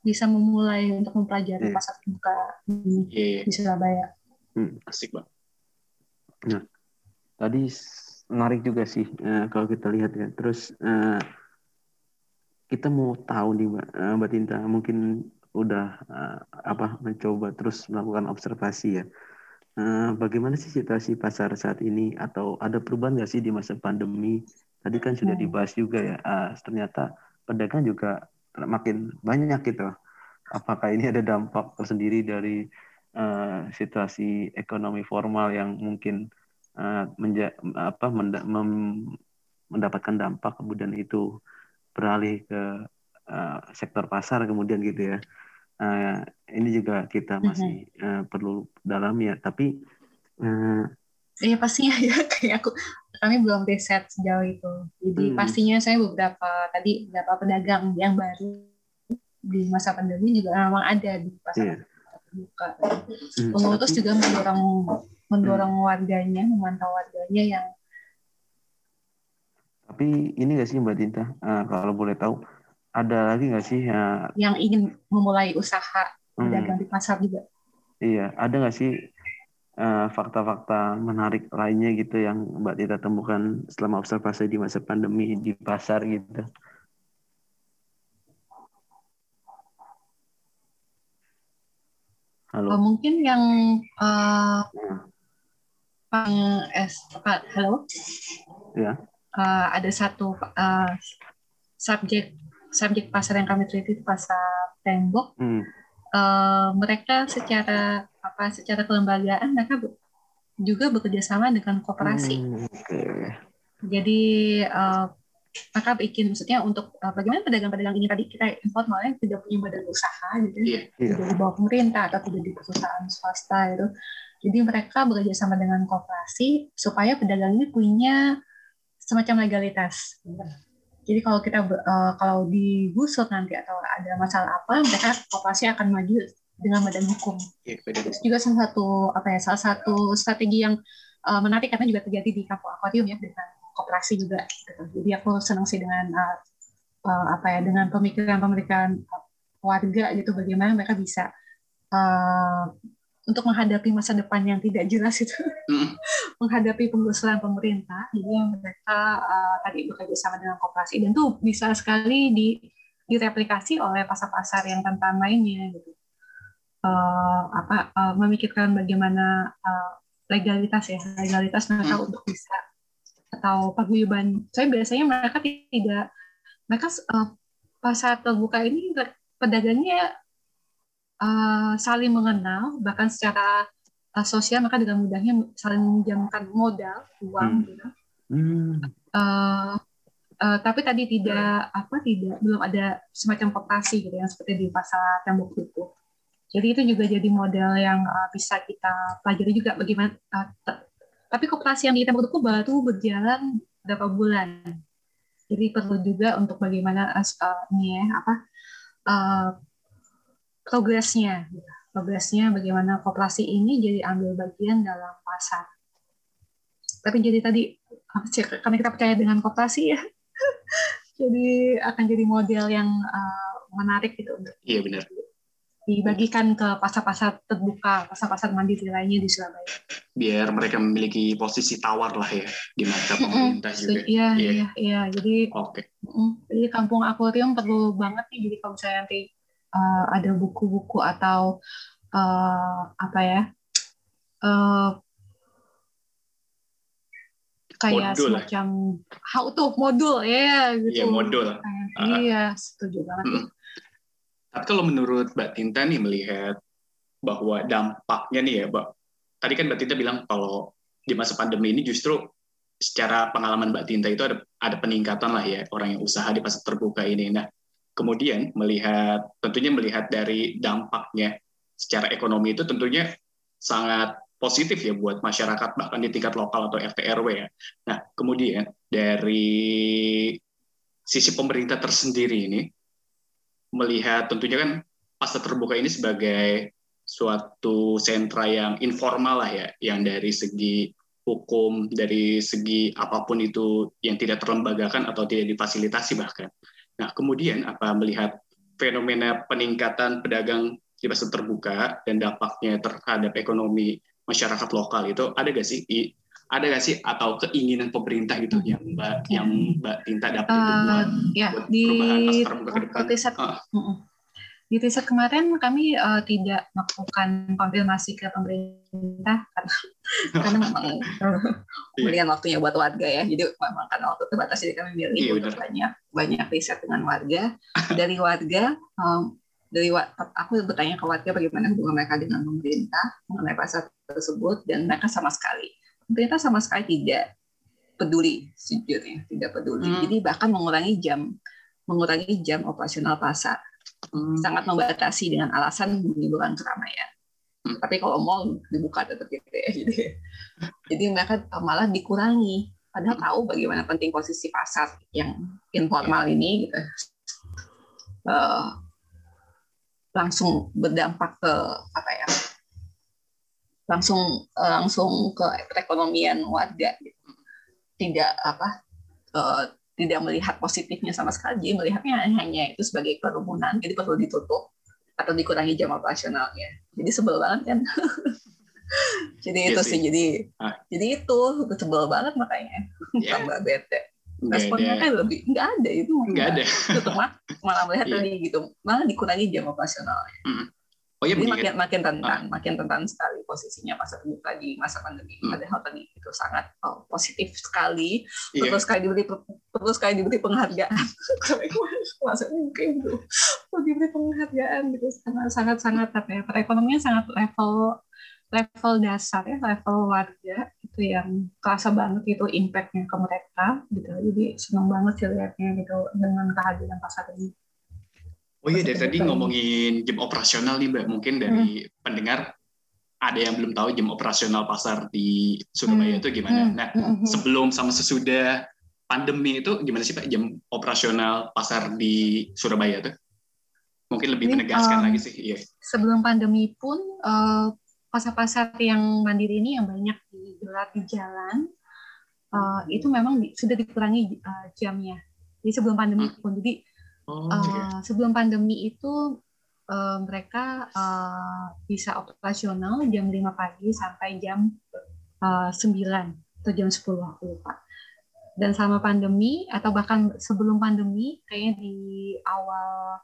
bisa memulai untuk mempelajari hmm. pasar terbuka di, yeah. di Surabaya hmm. asik banget nah tadi menarik juga sih uh, kalau kita lihat ya terus uh, kita mau tahu nih mbak uh, mbak Tinta mungkin udah uh, apa mencoba terus melakukan observasi ya bagaimana sih situasi pasar saat ini atau ada perubahan nggak sih di masa pandemi Tadi kan sudah hmm. dibahas juga ya, uh, ternyata pedagang juga makin banyak gitu. Apakah ini ada dampak tersendiri dari uh, situasi ekonomi formal yang mungkin uh, menja apa menda mem mendapatkan dampak kemudian itu beralih ke uh, sektor pasar kemudian gitu ya. Uh, ini juga kita masih uh, perlu dalam ya, tapi uh, Iya pastinya ya *laughs* kayak aku kami belum riset sejauh itu. Jadi hmm. pastinya saya beberapa tadi beberapa pedagang yang baru di masa pandemi juga memang ada di pasar yeah. terbuka. Hmm. Pengurus juga mendorong mendorong hmm. warganya, memantau warganya yang. Tapi ini nggak sih Mbak Tinta, uh, kalau boleh tahu, ada lagi nggak sih uh, yang ingin memulai usaha hmm. di pasar juga? Iya, ada nggak sih eh, fakta-fakta menarik lainnya gitu yang Mbak Tita temukan selama observasi di masa pandemi di pasar gitu. Halo. Uh, mungkin yang uh, Pang S, halo. Ya. Uh, ada satu uh, subjek subjek pasar yang kami teliti pasar tembok. Hmm. Uh, mereka secara apa secara kelembagaan mereka juga bekerja sama dengan koperasi. Hmm, okay. Jadi uh, maka bikin maksudnya untuk uh, bagaimana pedagang-pedagang ini tadi kita informalnya tidak punya badan usaha gitu yeah. tidak di bawah pemerintah atau tidak di perusahaan swasta itu jadi mereka bekerja sama dengan koperasi supaya pedagang ini punya semacam legalitas jadi kalau kita uh, kalau digusur nanti atau ada masalah apa mereka koperasi akan maju dengan badan hukum yeah, itu juga salah satu apa ya salah satu strategi yang uh, menarik karena juga terjadi di kampung akuarium ya dengan koperasi juga gitu. jadi aku senang sih dengan uh, uh, apa ya dengan pemikiran-pemikiran warga gitu bagaimana mereka bisa uh, untuk menghadapi masa depan yang tidak jelas itu mm. *laughs* menghadapi penggusuran pemerintah jadi mereka uh, tadi bekerja sama dengan koperasi dan tuh bisa sekali di direplikasi oleh pasar-pasar yang tanpa lainnya gitu uh, apa uh, memikirkan bagaimana uh, legalitas ya legalitas mereka mm. untuk bisa atau paguyuban. Saya biasanya mereka tidak mereka uh, pasar terbuka ini pedagangnya uh, saling mengenal bahkan secara uh, sosial mereka dengan mudahnya saling meminjamkan modal uang hmm. gitu. Hmm. Uh, uh, tapi tadi tidak apa tidak belum ada semacam koperasi gitu yang seperti di pasar tembok itu. Jadi itu juga jadi model yang uh, bisa kita pelajari juga bagaimana uh, tapi kooperasi yang di Tembok Tuku baru berjalan berapa bulan. Jadi perlu juga untuk bagaimana uh, ini ya apa uh, progresnya, gitu. progresnya bagaimana kooperasi ini jadi ambil bagian dalam pasar. Tapi jadi tadi karena kita percaya dengan kooperasi ya, *laughs* jadi akan jadi model yang uh, menarik gitu untuk iya benar dibagikan ke pasar-pasar terbuka, pasar-pasar mandiri lainnya di Surabaya. Biar mereka memiliki posisi tawar lah ya di mata pemerintah juga. Iya, iya, iya, iya. Jadi, okay. jadi kampung akuarium perlu banget nih. Jadi kalau misalnya nanti uh, ada buku-buku atau uh, apa ya, uh, kayak modul semacam how to modul ya yeah, gitu. Iya modul. uh, iya, setuju banget. Mm tapi kalau menurut Mbak Tinta nih melihat bahwa dampaknya nih ya, Mbak, tadi kan Mbak Tinta bilang kalau di masa pandemi ini justru secara pengalaman Mbak Tinta itu ada ada peningkatan lah ya orang yang usaha di pasar terbuka ini. Nah, kemudian melihat tentunya melihat dari dampaknya secara ekonomi itu tentunya sangat positif ya buat masyarakat bahkan di tingkat lokal atau RT RW ya. Nah, kemudian dari sisi pemerintah tersendiri ini melihat tentunya kan pasar terbuka ini sebagai suatu sentra yang informal lah ya, yang dari segi hukum, dari segi apa pun itu yang tidak terlembagakan atau tidak difasilitasi bahkan. Nah, kemudian apa melihat fenomena peningkatan pedagang di pasar terbuka dan dampaknya terhadap ekonomi masyarakat lokal itu ada gak sih ada nggak sih atau keinginan pemerintah gitu yang mbak yang mbak Tinta dapat uh, buat, ya, buat di, perubahan pasar ke depan? Uh. Di riset kemarin kami uh, tidak melakukan konfirmasi ke pemerintah karena *laughs* karena memang kemudian iya. waktunya buat warga ya, jadi memang karena waktu terbatas jadi kami milih iya, untuk banyak banyak riset dengan warga dari warga. Um, dari aku bertanya ke warga bagaimana hubungan mereka dengan pemerintah mengenai pasar tersebut dan mereka sama sekali pemerintah sama sekali tidak peduli sejujurnya tidak peduli hmm. jadi bahkan mengurangi jam mengurangi jam operasional pasar hmm. sangat membatasi dengan alasan menimbulkan keramaian hmm. tapi kalau mall dibuka tetap gitu ya jadi *laughs* jadi mereka malah dikurangi padahal tahu bagaimana penting posisi pasar yang informal ini gitu uh, langsung berdampak ke apa ya langsung eh, langsung ke perekonomian warga gitu. tidak apa uh, tidak melihat positifnya sama sekali. Jadi melihatnya hanya itu sebagai kerumunan jadi perlu ditutup atau dikurangi jam operasionalnya. Jadi sebel banget kan? *laughs* Jadi Iya itu sih. jadi Ah. jadi itu sebel banget makanya. Ya, tambah bete. Responnya kan lebih nggak ada itu nggak ada. Tetap mah malah melihat Iya. tadi gitu. Malah dikurangi jam operasionalnya. Oh iya jadi makin makin rentan makin rentan sekali posisinya pas terbuka di masa pandemi. Hmm. padahal tadi itu sangat oh, positif sekali. Iya. Terus sekali diberi terus sekali diberi penghargaan maksudnya mungkin itu oh, diberi penghargaan gitu sangat sangat sangat apa ya perekonomian sangat level level dasar ya level warga itu yang kerasa banget itu impactnya ke mereka gitu jadi senang banget sih lihatnya gitu dengan kehadiran pasar ini Oh iya, dari tadi ngomongin jam operasional nih, Mbak. Mungkin dari pendengar ada yang belum tahu jam operasional pasar di Surabaya Hmm. itu gimana. Hmm. Nah, Mhm. sebelum sama sesudah pandemi itu gimana sih Pak jam operasional pasar di Surabaya itu? Mungkin lebih Ini, menegaskan um, lagi sih. Iya. sebelum pandemi pun eh, pasar-pasar yang mandiri ini yang banyak digelar di jalan eh, itu memang di- sudah dikurangi eh, jamnya. Jadi sebelum pandemi pun jadi Oh, iya. sebelum pandemi itu eh, mereka eh, bisa operasional jam 5 pagi sampai jam eh, 9 atau jam 10 aku lupa. Dan selama pandemi atau bahkan sebelum pandemi kayaknya di awal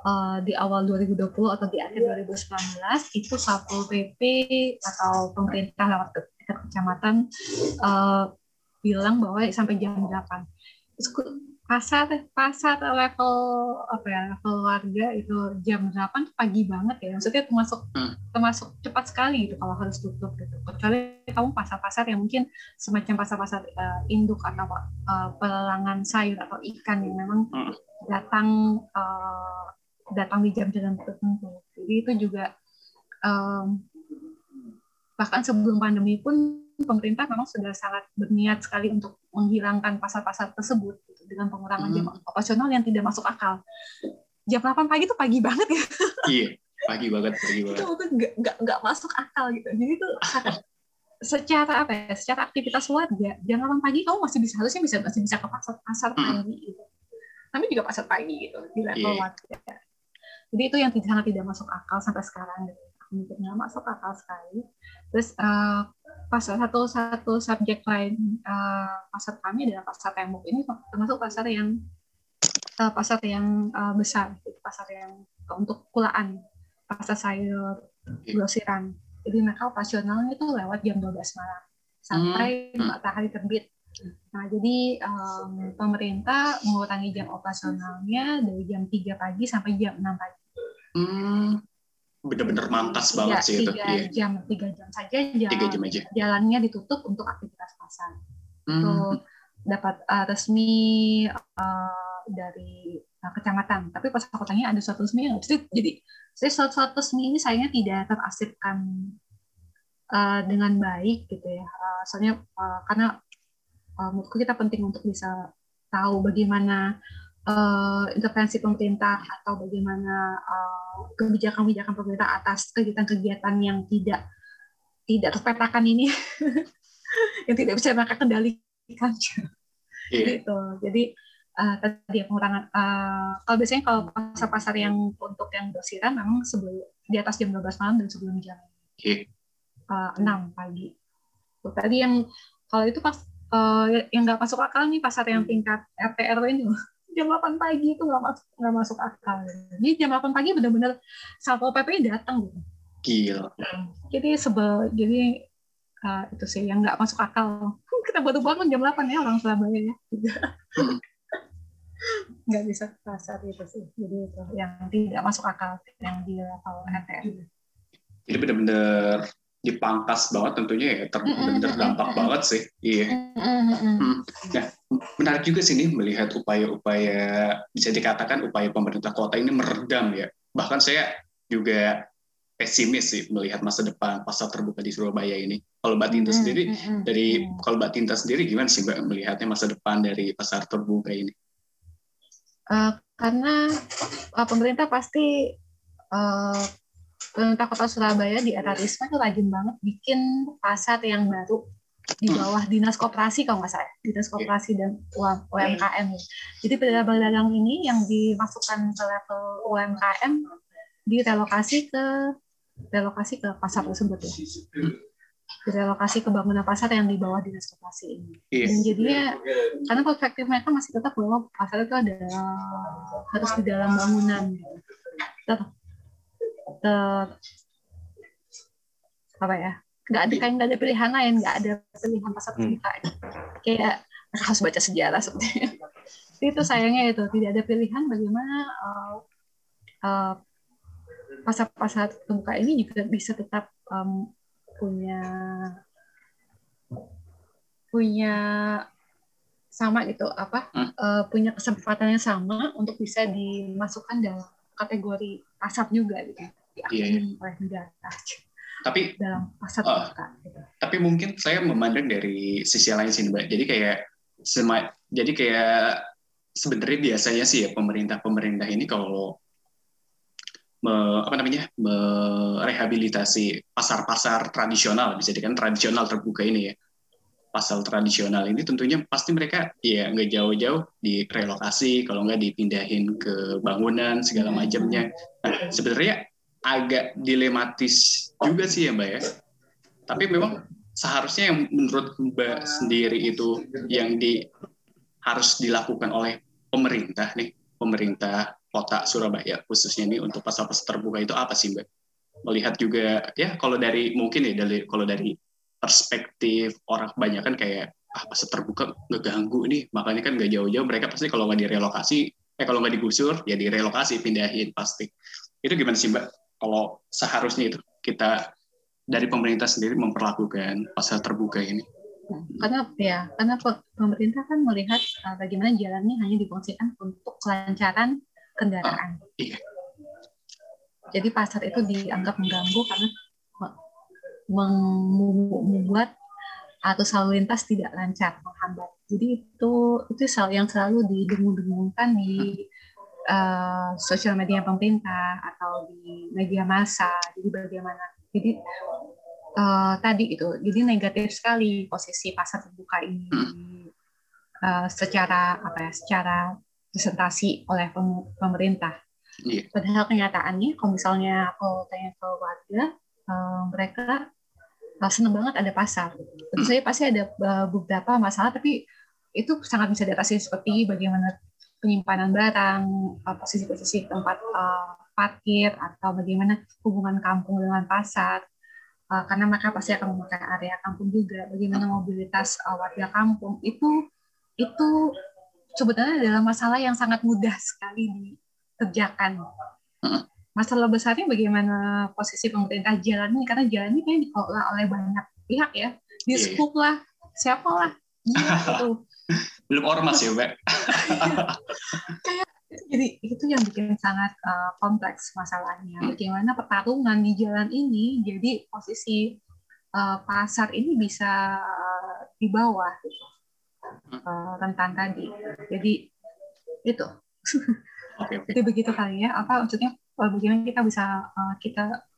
eh, di awal 2020 atau di akhir 2019 itu Satpol PP atau pemerintah lewat ke kecamatan eh, bilang bahwa sampai jam 8. Terus ku- pasar pasar level apa ya level warga itu jam 8 tuh pagi banget ya maksudnya termasuk Hmm. termasuk cepat sekali gitu kalau harus tutup gitu kecuali kamu pasar-pasar yang mungkin semacam pasar-pasar eh, induk atau pelelangan sayur atau ikan yang memang Hmm. datang eh, datang di jam-jam tertentu jadi itu juga em, bahkan sebelum pandemi pun pemerintah memang sudah sangat berniat sekali untuk menghilangkan pasar-pasar tersebut gitu, dengan pengurangan jam operasional yang tidak masuk akal. Jam 8 pagi itu pagi banget ya, Iya, pagi banget, pagi *laughs* itu banget. tuh nggak nggak nggak masuk akal gitu. Jadi itu *laughs* secara apa ya, secara aktivitas warga, jam 8 pagi kamu masih bisa harusnya bisa masih bisa ke pasar pasar Hmm. pagi gitu. Tapi juga pasar pagi gitu di level Iya. warga. Jadi itu yang tidak sangat tidak masuk akal sampai sekarang gitu. Aku mikir nggak masuk akal sekali. Terus eh, pasar satu satu subjek lain eh, pasar kami adalah pasar tembok ini termasuk pasar yang eh, pasar yang eh, besar, gitu. pasar yang untuk kulaan, pasar sayur, grosiran. Jadi mereka operasionalnya itu lewat jam 12 malam sampai Hmm. matahari terbit. Nah, jadi em, pemerintah mengurangi jam operasionalnya dari jam 3 pagi sampai jam 6 pagi. Hmm, bener-bener mangkas Tiga- banget sih itu. tiga Iya, jam, tiga jam saja jalan, tiga jam aja. jalannya ditutup untuk aktivitas pasar. Hmm. Itu dapat uh, resmi uh, dari uh, kecamatan. Tapi pas aku tanya ada suatu resmi yang. Jadi, jadi suatu, suatu resmi ini sayangnya tidak terarsipkan uh, dengan baik gitu ya. Uh, soalnya uh, karena uh, menurutku kita penting untuk bisa tahu bagaimana uh, intervensi pemerintah atau bagaimana uh, kebijakan-kebijakan pemerintah atas kegiatan-kegiatan yang tidak tidak terpetakan ini *laughs* yang tidak bisa mereka kendalikan. Iya. gitu. Jadi uh, tadi ya pengurangan uh, kalau biasanya kalau pasar-pasar yang untuk yang grosiran memang sebelum di atas jam 12 malam dan sebelum jam Iya. uh, 6 pagi. Tuh, tadi yang kalau itu pas uh, yang nggak masuk akal nih pasar yang tingkat RT RW ini loh. Jam 8 pagi itu nggak masuk nggak masuk akal. Jadi jam 8 pagi benar-benar satpol pp datang gitu. Gila. Jadi sebel jadi uh, itu sih yang nggak masuk akal. *laughs* Kita baru bangun jam 8 ya orang Surabaya ya. Hmm. *laughs* nggak bisa ke pasar itu sih. Jadi itu yang tidak masuk akal yang di level RW. Jadi bener-bener dipangkas banget tentunya ya. Ter bener-bener dampak banget sih. Iya. Menarik juga sih nih melihat upaya-upaya bisa dikatakan upaya pemerintah kota ini meredam ya. Bahkan saya juga pesimis sih melihat masa depan pasar terbuka di Surabaya ini. Kalau Mbak Tinta sendiri dari kalau Mbak Tinta sendiri gimana sih Mbak melihatnya masa depan dari pasar terbuka ini? Uh, karena uh, pemerintah pasti uh, pemerintah kota Surabaya di era Risma itu rajin banget bikin pasar yang baru di bawah dinas koperasi kalau nggak salah dinas koperasi dan UMKM. Jadi pedagang-pedagang ini yang dimasukkan ke level UMKM direlokasi ke relokasi ke pasar tersebut ya. direlokasi ke bangunan pasar yang di bawah dinas koperasi ini. Iya. Dan jadinya karena perspektif mereka masih tetap bahwa pasar itu ada harus di dalam bangunan. Gitu. Tetap, tetap, apa ya? Nggak ada kayak nggak ada pilihan lain, nggak ada pilihan pasar Hmm. terbuka. Kayak harus baca sejarah sepertinya. itu sayangnya itu tidak ada pilihan bagaimana uh, uh, pasar-pasar terbuka ini juga bisa tetap um, punya punya sama gitu apa Hmm. uh, punya kesempatan yang sama untuk bisa dimasukkan dalam kategori pasar juga gitu diakui oleh negara Tapi dalam pasar Ah. terbuka gitu. tapi mungkin saya memandang dari sisi lain sih mbak. Jadi kayak sema, jadi kayak sebenarnya biasanya sih ya pemerintah-pemerintah ini kalau me- apa namanya merehabilitasi pasar-pasar tradisional bisa dikatakan tradisional terbuka ini ya. Pasar tradisional ini tentunya pasti mereka ya nggak jauh-jauh direlokasi kalau nggak dipindahin ke bangunan segala macamnya. Nah sebenarnya agak dilematis juga sih ya mbak ya. Tapi memang seharusnya yang menurut mbak sendiri itu yang di harus dilakukan oleh pemerintah nih pemerintah kota Surabaya khususnya nih untuk pasar-pasar terbuka itu apa sih mbak? Melihat juga ya kalau dari mungkin ya dari kalau dari perspektif orang kebanyakan kayak ah pasar terbuka ngeganggu nih. Makanya kan nggak jauh-jauh mereka pasti kalau nggak direlokasi eh kalau nggak digusur ya direlokasi pindahin pasti. Itu gimana sih mbak kalau seharusnya itu kita dari pemerintah sendiri memperlakukan pasar terbuka ini Nah, karena ya karena pe- pemerintah kan melihat uh, bagaimana jalan ini hanya difungsikan untuk kelancaran kendaraan. iya. Jadi pasar itu dianggap mengganggu karena membuat arus lalu lintas tidak lancar, menghambat. Jadi itu itu yang selalu didengung-dengungkan di uh, sosial media pemerintah atau di media massa. Jadi bagaimana? Jadi uh, tadi itu, jadi negatif sekali posisi pasar terbuka ini uh, secara apa ya, secara presentasi oleh pem- pemerintah. Iya. Padahal kenyataannya, kalau misalnya aku tanya ke warga, uh, mereka uh, seneng banget ada pasar. Tentu saja pasti ada uh, beberapa masalah, tapi itu sangat bisa diatasi seperti bagaimana penyimpanan barang, uh, posisi-posisi tempat uh, parkir, atau bagaimana hubungan kampung dengan pasar. Uh, karena mereka pasti akan memakai area kampung juga. Bagaimana mobilitas uh, warga kampung itu itu sebetulnya adalah masalah yang sangat mudah sekali dikerjakan. Masalah besarnya bagaimana posisi pemerintah jalan ini karena jalan ini kayaknya dikelola oleh banyak pihak ya. Di Iya. lah, siapa lah. Iya, gitu. *laughs* belum ormas ya mbak *laughs* Jadi itu yang bikin sangat uh, kompleks masalahnya. Hmm. Bagaimana pertarungan di jalan ini jadi posisi uh, pasar ini bisa uh, di bawah gitu. Uh, rentan tadi. Jadi itu. *laughs* oke oke Jadi begitu kali ya. Apa maksudnya bagaimana kita bisa uh, kita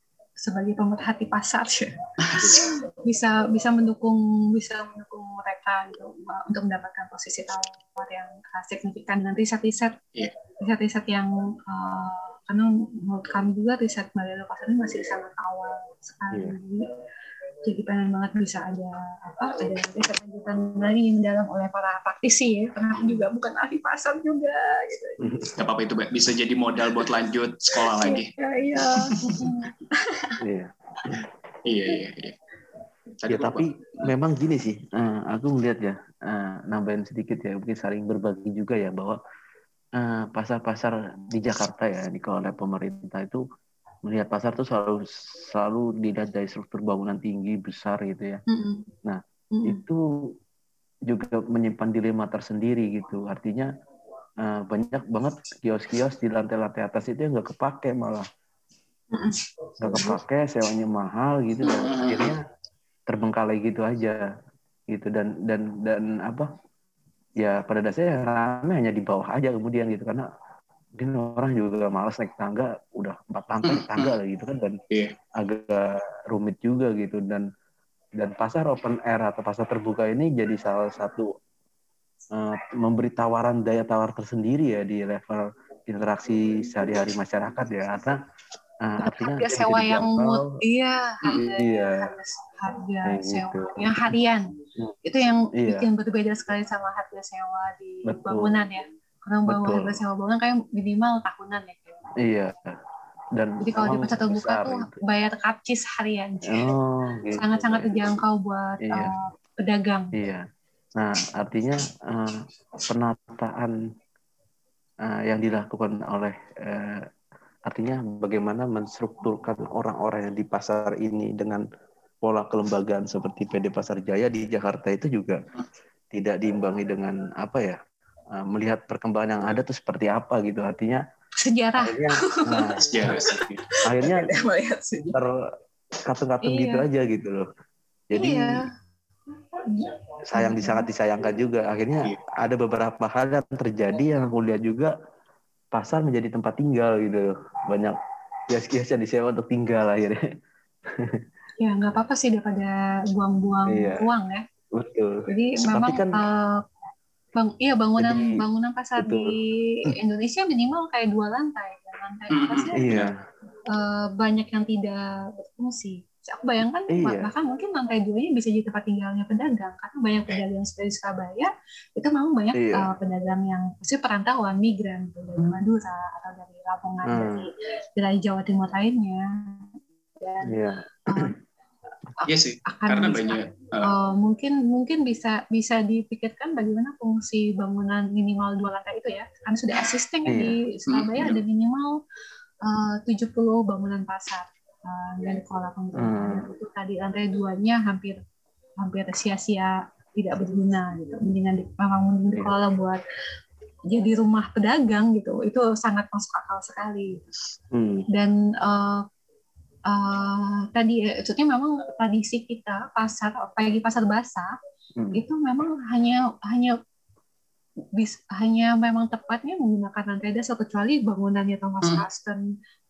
sebagai pemerhati pasar ya, *laughs* bisa bisa mendukung bisa mendukung mereka gitu untuk mendapatkan posisi tawar yang uh, signifikan dengan riset-riset Iya. riset-riset yang uh, karena menurut kami juga riset Balai Pasar ini masih sangat awal sekali Iya. Jadi, pengen banget bisa ada apa ada riset lanjutan lagi yang mendalam oleh para praktisi ya. Karena aku juga bukan ahli pasar juga gitu. *laughs* Gak apa-apa itu bisa jadi modal buat lanjut sekolah lagi. ya iya. *laughs* Iya. iya iya iya. Tadi Ya gua tapi memang gini sih, eh, aku melihat ya, eh, nambahin sedikit ya, mungkin saling berbagi juga ya bahwa eh, pasar-pasar di Jakarta ya dikelola oleh pemerintah itu melihat pasar tuh selalu selalu dilihat dari struktur bangunan tinggi besar gitu ya. Mm-mm. Nah, Mm-mm. Itu juga menyimpan dilema tersendiri gitu. Artinya eh, banyak banget kios-kios di lantai-lantai atas itu yang nggak kepake malah nggak kepake sewanya mahal gitu dan akhirnya terbengkalai gitu aja gitu dan dan dan apa ya pada dasarnya rame hanya di bawah aja kemudian gitu karena mungkin orang juga malas naik tangga udah empat lantai naik tangga lah gitu kan dan Iya. agak rumit juga gitu dan dan pasar open air atau pasar terbuka ini jadi salah satu eh, memberi tawaran daya tawar tersendiri ya di level interaksi sehari-hari masyarakat ya karena uh, artinya harga sewa yang mood iya harga Iya. harga, Kayak sewa gitu. yang harian Hmm. itu yang Iya. bikin berbeda sekali sama harga sewa di Betul. bangunan ya karena bahwa Betul. harga sewa bangunan kayak minimal tahunan ya. Iya. Dan jadi kalau di pasar terbuka tuh gitu. bayar karcis harian Oh, gitu. sangat-sangat terjangkau buat Iya. eh, pedagang Iya. Nah, artinya eh, penataan eh, yang dilakukan oleh eh, artinya bagaimana menstrukturkan orang-orang yang di pasar ini dengan pola kelembagaan seperti PD Pasar Jaya di Jakarta itu juga tidak diimbangi dengan apa ya eh, melihat perkembangan yang ada tuh seperti apa gitu. Artinya sejarah. akhirnya nah, *laughs* Sejarah akhirnya *laughs* terkatung-katung Iya. gitu aja gitu loh. Jadi iya. sayang sangat disayangkan juga. Akhirnya Iya. ada beberapa hal yang terjadi yang aku lihat juga pasar menjadi tempat tinggal gitu banyak kios-kios yang disewa untuk tinggal akhirnya. *laughs* Ya nggak apa-apa sih daripada buang-buang Iya. uang ya. Betul. Jadi Tapi memang kan- eh, bang, iya bangunan Jadi- bangunan pasar betul. di Indonesia minimal kayak dua lantai. Dan lantai atasnya iya eh, banyak yang tidak berfungsi. Aku bayangkan Iya. bahkan mungkin lantai duanya bisa jadi tempat tinggalnya pedagang karena banyak pedagang seperti Surabaya itu memang banyak Iya. eh, pedagang yang pasti perantauan migran gitu, dari Madura atau dari Lamongan Hmm. dari wilayah Jawa Timur lainnya dan iya eh, Iya sih. akan Karena bisa- banyak eh, Uh, mungkin mungkin bisa bisa dipikirkan bagaimana fungsi bangunan minimal dua lantai itu ya kan sudah existing ya Iya. di Surabaya Hmm. ada minimal uh, 70 bangunan pasar uh, dan kalau Hmm. itu tadi lantai duanya hampir hampir sia-sia tidak berguna gitu mendingan di, memang mending Iya. dikelola buat jadi rumah pedagang gitu itu sangat masuk akal sekali Hmm. dan eh, eh, tadi ya, maksudnya memang tradisi kita pasar apalagi pasar basah Hmm. itu memang hanya hanya bis, hanya memang tepatnya menggunakan lantai dasar kecuali bangunannya Thomas Hmm. Kaston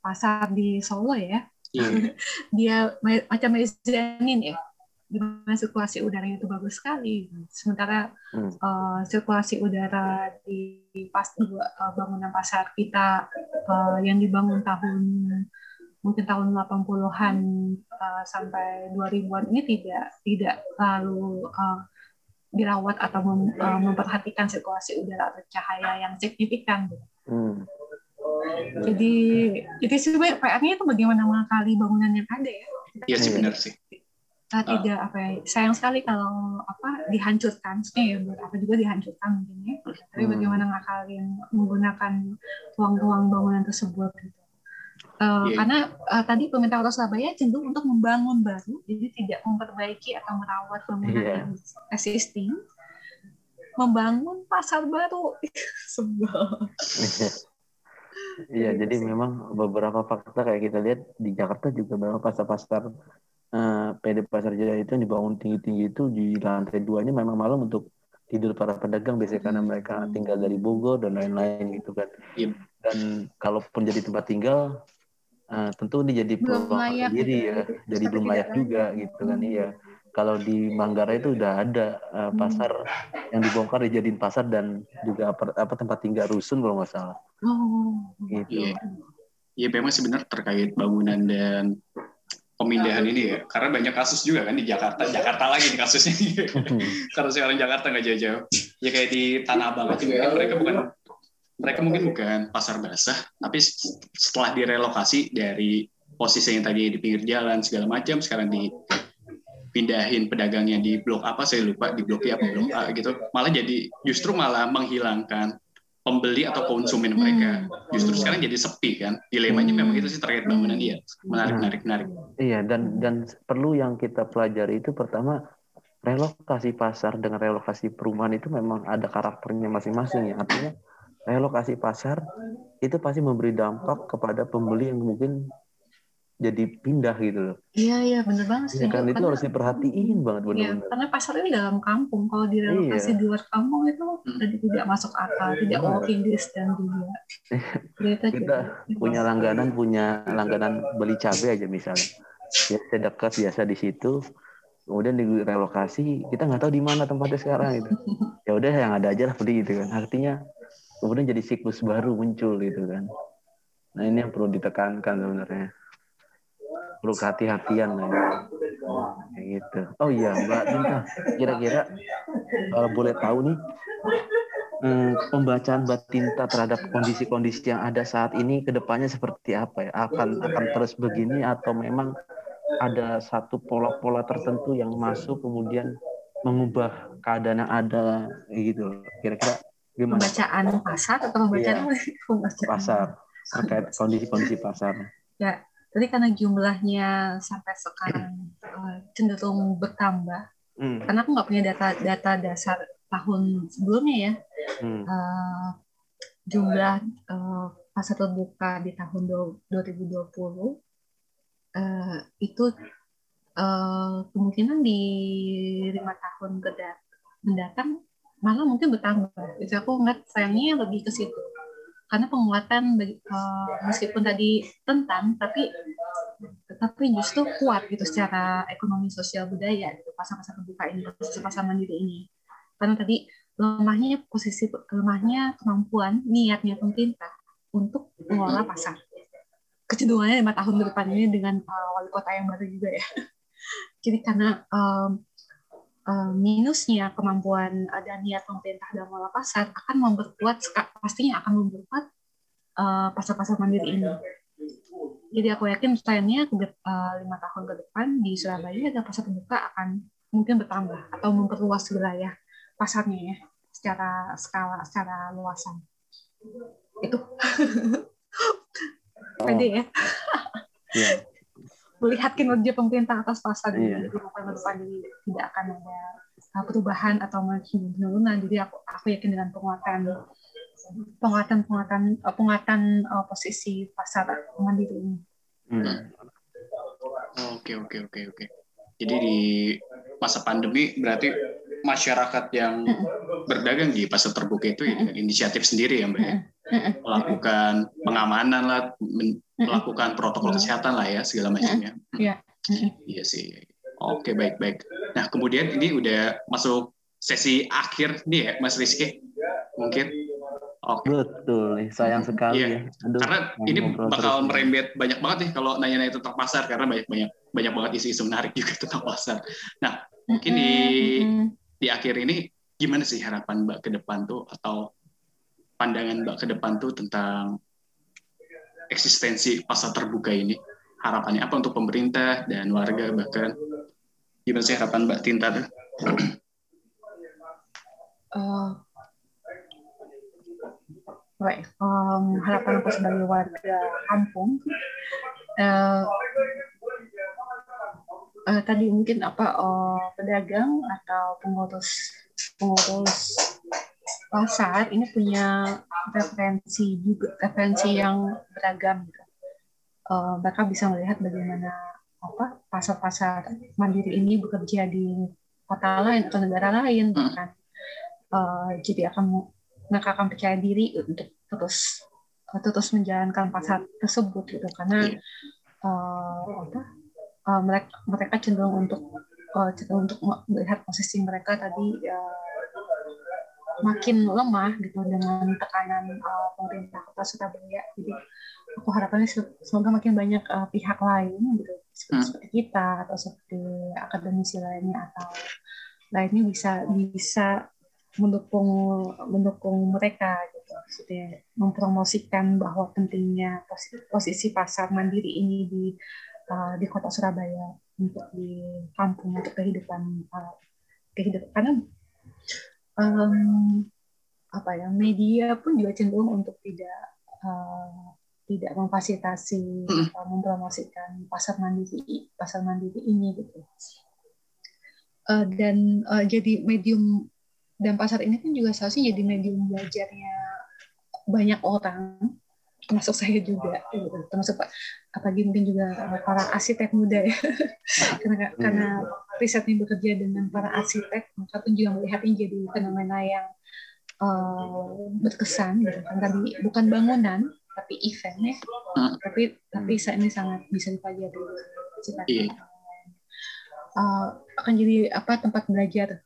pasar di Solo ya iya. *laughs* dia ma- macam mezanin ya di mana sirkulasi udaranya itu bagus sekali sementara Hmm. eh, sirkulasi udara di pas eh, bangunan pasar kita eh, yang dibangun tahun mungkin tahun 80-an eh, sampai 2000-an ini tidak tidak lalu eh, dirawat atau mem- eh, memperhatikan sirkulasi udara atau cahaya yang signifikan gitu. Hmm. Jadi jadi sebenarnya PR-nya itu bagaimana mengakali bangunan yang ada ya. Iya sih benar sih. Kita tidak apa ya, sayang sekali kalau apa dihancurkan, maksudnya ya buat apa juga dihancurkan mungkin ya. Tapi Hmm. bagaimana ngakalin menggunakan ruang-ruang bangunan tersebut gitu. Eh, Iya. Karena eh, tadi pemerintah kota Surabaya cenderung untuk membangun baru, jadi tidak memperbaiki atau merawat bangunan Iya. yang existing, membangun pasar baru. *laughs* Sebel. *laughs* Iya, jadi memang beberapa fakta kayak kita lihat di Jakarta juga memang pasar-pasar eh, PD Pasar Jaya itu yang dibangun tinggi-tinggi itu di lantai duanya memang malam untuk tidur para pedagang biasanya karena mereka tinggal dari Bogor dan lain-lain gitu kan. Iya. Dan kalaupun jadi tempat tinggal, eh, tentu ini jadi Belum peluang layak sendiri gitu, ya, gitu. jadi belum layak juga layak. gitu kan. Iya. Kalau di Manggarai itu udah ada Hmm. pasar yang dibongkar dijadiin pasar dan juga apa, apa tempat tinggal rusun kalau nggak salah. Oh. Gitu. Iya. Iya memang sebenarnya terkait bangunan dan pemindahan ini ya. Karena banyak kasus juga kan di Jakarta. Jakarta lagi nih kasusnya. *laughs* Karena sekarang Jakarta nggak jauh-jauh. Ya kayak di Tanah Abang aja mungkin mereka bukan mereka mungkin bukan pasar basah, tapi setelah direlokasi dari posisi yang tadi di pinggir jalan segala macam, sekarang dipindahin pedagangnya di blok apa saya lupa di blok E apa blok A gitu, malah jadi justru malah menghilangkan pembeli atau konsumen mereka. Justru sekarang jadi sepi kan. Dilemanya memang itu sih terkait bangunan dia. Menarik, menarik, menarik. Iya dan dan perlu yang kita pelajari itu pertama relokasi pasar dengan relokasi perumahan itu memang ada karakternya masing-masing ya. Artinya relokasi pasar itu pasti memberi dampak kepada pembeli yang mungkin jadi pindah gitu loh. Iya iya bener banget sih. Ya kan itu Karena- harus diperhatiin banget Iya, benar-benar. karena pasar ini dalam kampung. Kalau direlokasi Iya. di luar kampung itu Hmm. jadi tidak masuk akal, tidak Benar. walking distance juga. *laughs* Kita, Kita punya langganan punya langganan beli cabai aja misalnya. Biasa dekat biasa di situ. Kemudian direlokasi, kita nggak tahu di mana tempatnya sekarang gitu. *laughs* Ya udah yang ada aja lah beli gitu kan. Artinya kemudian jadi siklus baru muncul gitu kan. Nah ini yang perlu ditekankan sebenarnya. perlu kehati-hatian lah ya. gitu oh iya mbak Dinta kira-kira kalau boleh tahu nih hmm, pembacaan Mbak Tinta terhadap kondisi-kondisi yang ada saat ini ke depannya seperti apa ya akan akan terus begini atau memang ada satu pola-pola tertentu yang masuk kemudian mengubah keadaan yang ada gitu kira-kira gimana pembacaan pasar atau pembacaan, iya. *laughs* pembacaan pasar terkait *laughs* kondisi-kondisi pasar ya jadi karena jumlahnya sampai sekarang uh, cenderung bertambah hmm. karena aku nggak punya data data dasar tahun sebelumnya ya hmm. uh, jumlah uh, pasar terbuka di tahun 2020 uh, itu uh, kemungkinan di lima tahun mendatang malah mungkin bertambah. Jadi aku ngeliat sayangnya lebih ke situ. Karena penguatan uh, meskipun tadi tentang tapi tetapi justru kuat gitu secara ekonomi sosial budaya gitu pasar-pasar terbuka ini pasar-pasar mandiri ini. Karena tadi lemahnya posisi lemahnya kemampuan niatnya pemerintah untuk mengelola pasar. Kecenderungannya lima tahun ke depan ini dengan uh, wali kota yang baru juga ya. *laughs* Jadi karena um, uh, minusnya kemampuan dan niat pemerintah dalam mengelola pasar akan memperkuat pastinya akan memperkuat uh, pasar-pasar mandiri ini. Jadi aku yakin trennya lima tahun ke depan di Surabaya ada pasar terbuka akan mungkin bertambah atau memperluas wilayah pasarnya ya secara skala secara luasan. Itu. *laughs* Pede ya. Yeah melihat kinerja pemerintah atas pasar di depan depan ini tidak akan ada uh, perubahan atau penurunan. Jadi aku aku yakin dengan penguatan penguatan penguatan uh, penguatan uh, posisi pasar mandiri ini. Hmm. Oke oke oke oke. Jadi di masa pandemi berarti masyarakat yang berdagang di pasar terbuka itu ya dengan inisiatif sendiri ya mbak ya? Melakukan pengamanan lah melakukan protokol kesehatan lah ya segala macamnya. Iya. Iya sih. Oke baik baik. Nah kemudian ini udah masuk sesi akhir nih ya mas Rizky. Mungkin Oke. Betul, sayang sekali iya. ya. Aduh, karena ini bakal merembet banyak banget nih kalau nanya-nanya tentang pasar karena banyak banyak banyak banget isu-isu menarik juga *laughs* tentang pasar. Nah, mungkin di di akhir ini gimana sih harapan Mbak ke depan tuh atau pandangan Mbak ke depan tuh tentang eksistensi pasar terbuka ini? Harapannya apa untuk pemerintah dan warga bahkan gimana sih harapan Mbak Tinta tuh? Uh, *clears throat* baik, um, harapan aku sebagai warga kampung uh, uh, tadi mungkin apa uh, pedagang atau pengurus pengurus pasar ini punya referensi juga referensi yang beragam gitu. Uh, mereka bisa melihat bagaimana apa pasar-pasar mandiri ini bekerja di kota lain atau negara lain hmm. kan. Uh, jadi akan mereka akan percaya diri untuk terus terus menjalankan pasar tersebut gitu karena uh, apa uh, mereka mereka cenderung untuk uh, cenderung untuk melihat posisi mereka tadi uh, makin lemah gitu dengan tekanan uh, pemerintah kota Surabaya. Jadi aku harapannya semoga makin banyak uh, pihak lain gitu seperti, hmm. seperti kita atau seperti akademisi lainnya atau lainnya bisa bisa mendukung mendukung mereka gitu, maksudnya mempromosikan bahwa pentingnya posisi, posisi pasar mandiri ini di uh, di kota Surabaya untuk di kampung untuk kehidupan uh, kehidupan karena um, apa ya media pun juga cenderung untuk tidak uh, tidak memfasilitasi hmm. atau mempromosikan pasar mandiri pasar mandiri ini gitu uh, dan uh, jadi medium dan pasar ini kan juga seharusnya jadi medium belajarnya banyak orang termasuk saya juga gitu. termasuk pak apalagi mungkin juga para arsitek muda ya *laughs* karena hmm. karena risetnya bekerja dengan para arsitek maka pun juga melihatnya jadi fenomena yang uh, berkesan gitu kan tadi bukan bangunan tapi event ya hmm. tapi tapi saat ini sangat bisa dipelajari uh, akan jadi apa tempat belajar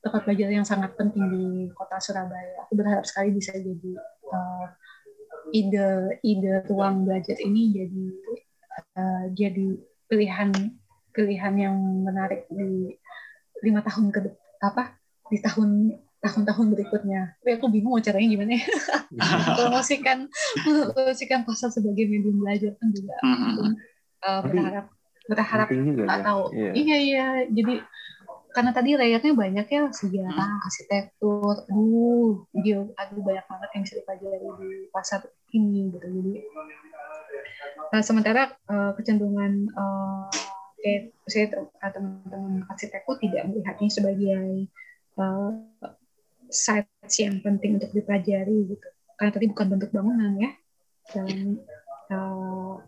tempat belajar yang sangat penting di kota Surabaya aku berharap sekali bisa jadi uh, ide ide ruang belajar ini jadi uh, jadi pilihan pilihan yang menarik di lima tahun ke apa di tahun tahun-tahun berikutnya. Tapi aku bingung mau caranya gimana ya. *laughs* promosikan promosikan pasar sebagai medium belajar kan juga uh, berharap berharap nggak ya. tahu. Yeah. Iya iya. Jadi karena tadi layarnya banyak ya sejarah, hmm. arsitektur, aduh, dia aduh banyak banget yang bisa dipelajari di pasar ini gitu. Jadi uh, sementara uh, kecenderungan uh, kayak saya teman-teman arsitektur tidak melihatnya sebagai uh, sites yang penting untuk dipelajari gitu. Karena tadi bukan bentuk bangunan ya, dan uh,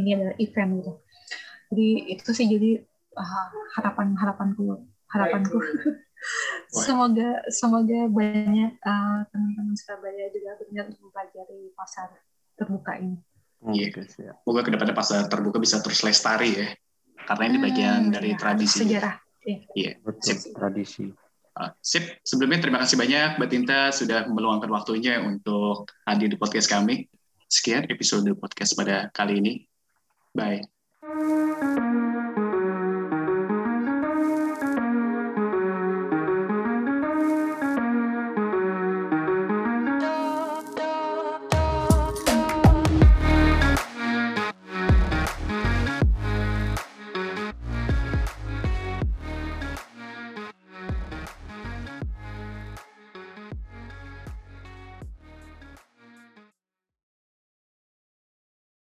ini adalah event gitu. Jadi itu sih jadi uh, harapan harapanku harapanku. *laughs* semoga semoga banyak uh, teman-teman Surabaya juga benar untuk mempelajari pasar terbuka ini. Iya, yeah. semoga ke depannya pasar terbuka bisa terus lestari ya, karena ini bagian hmm, dari ya, tradisi. Sejarah. Iya, yeah. betul. Tradisi. Uh, sip, sebelumnya terima kasih banyak Mbak Tinta sudah meluangkan waktunya untuk hadir di podcast kami. Sekian episode podcast pada kali ini. Bye.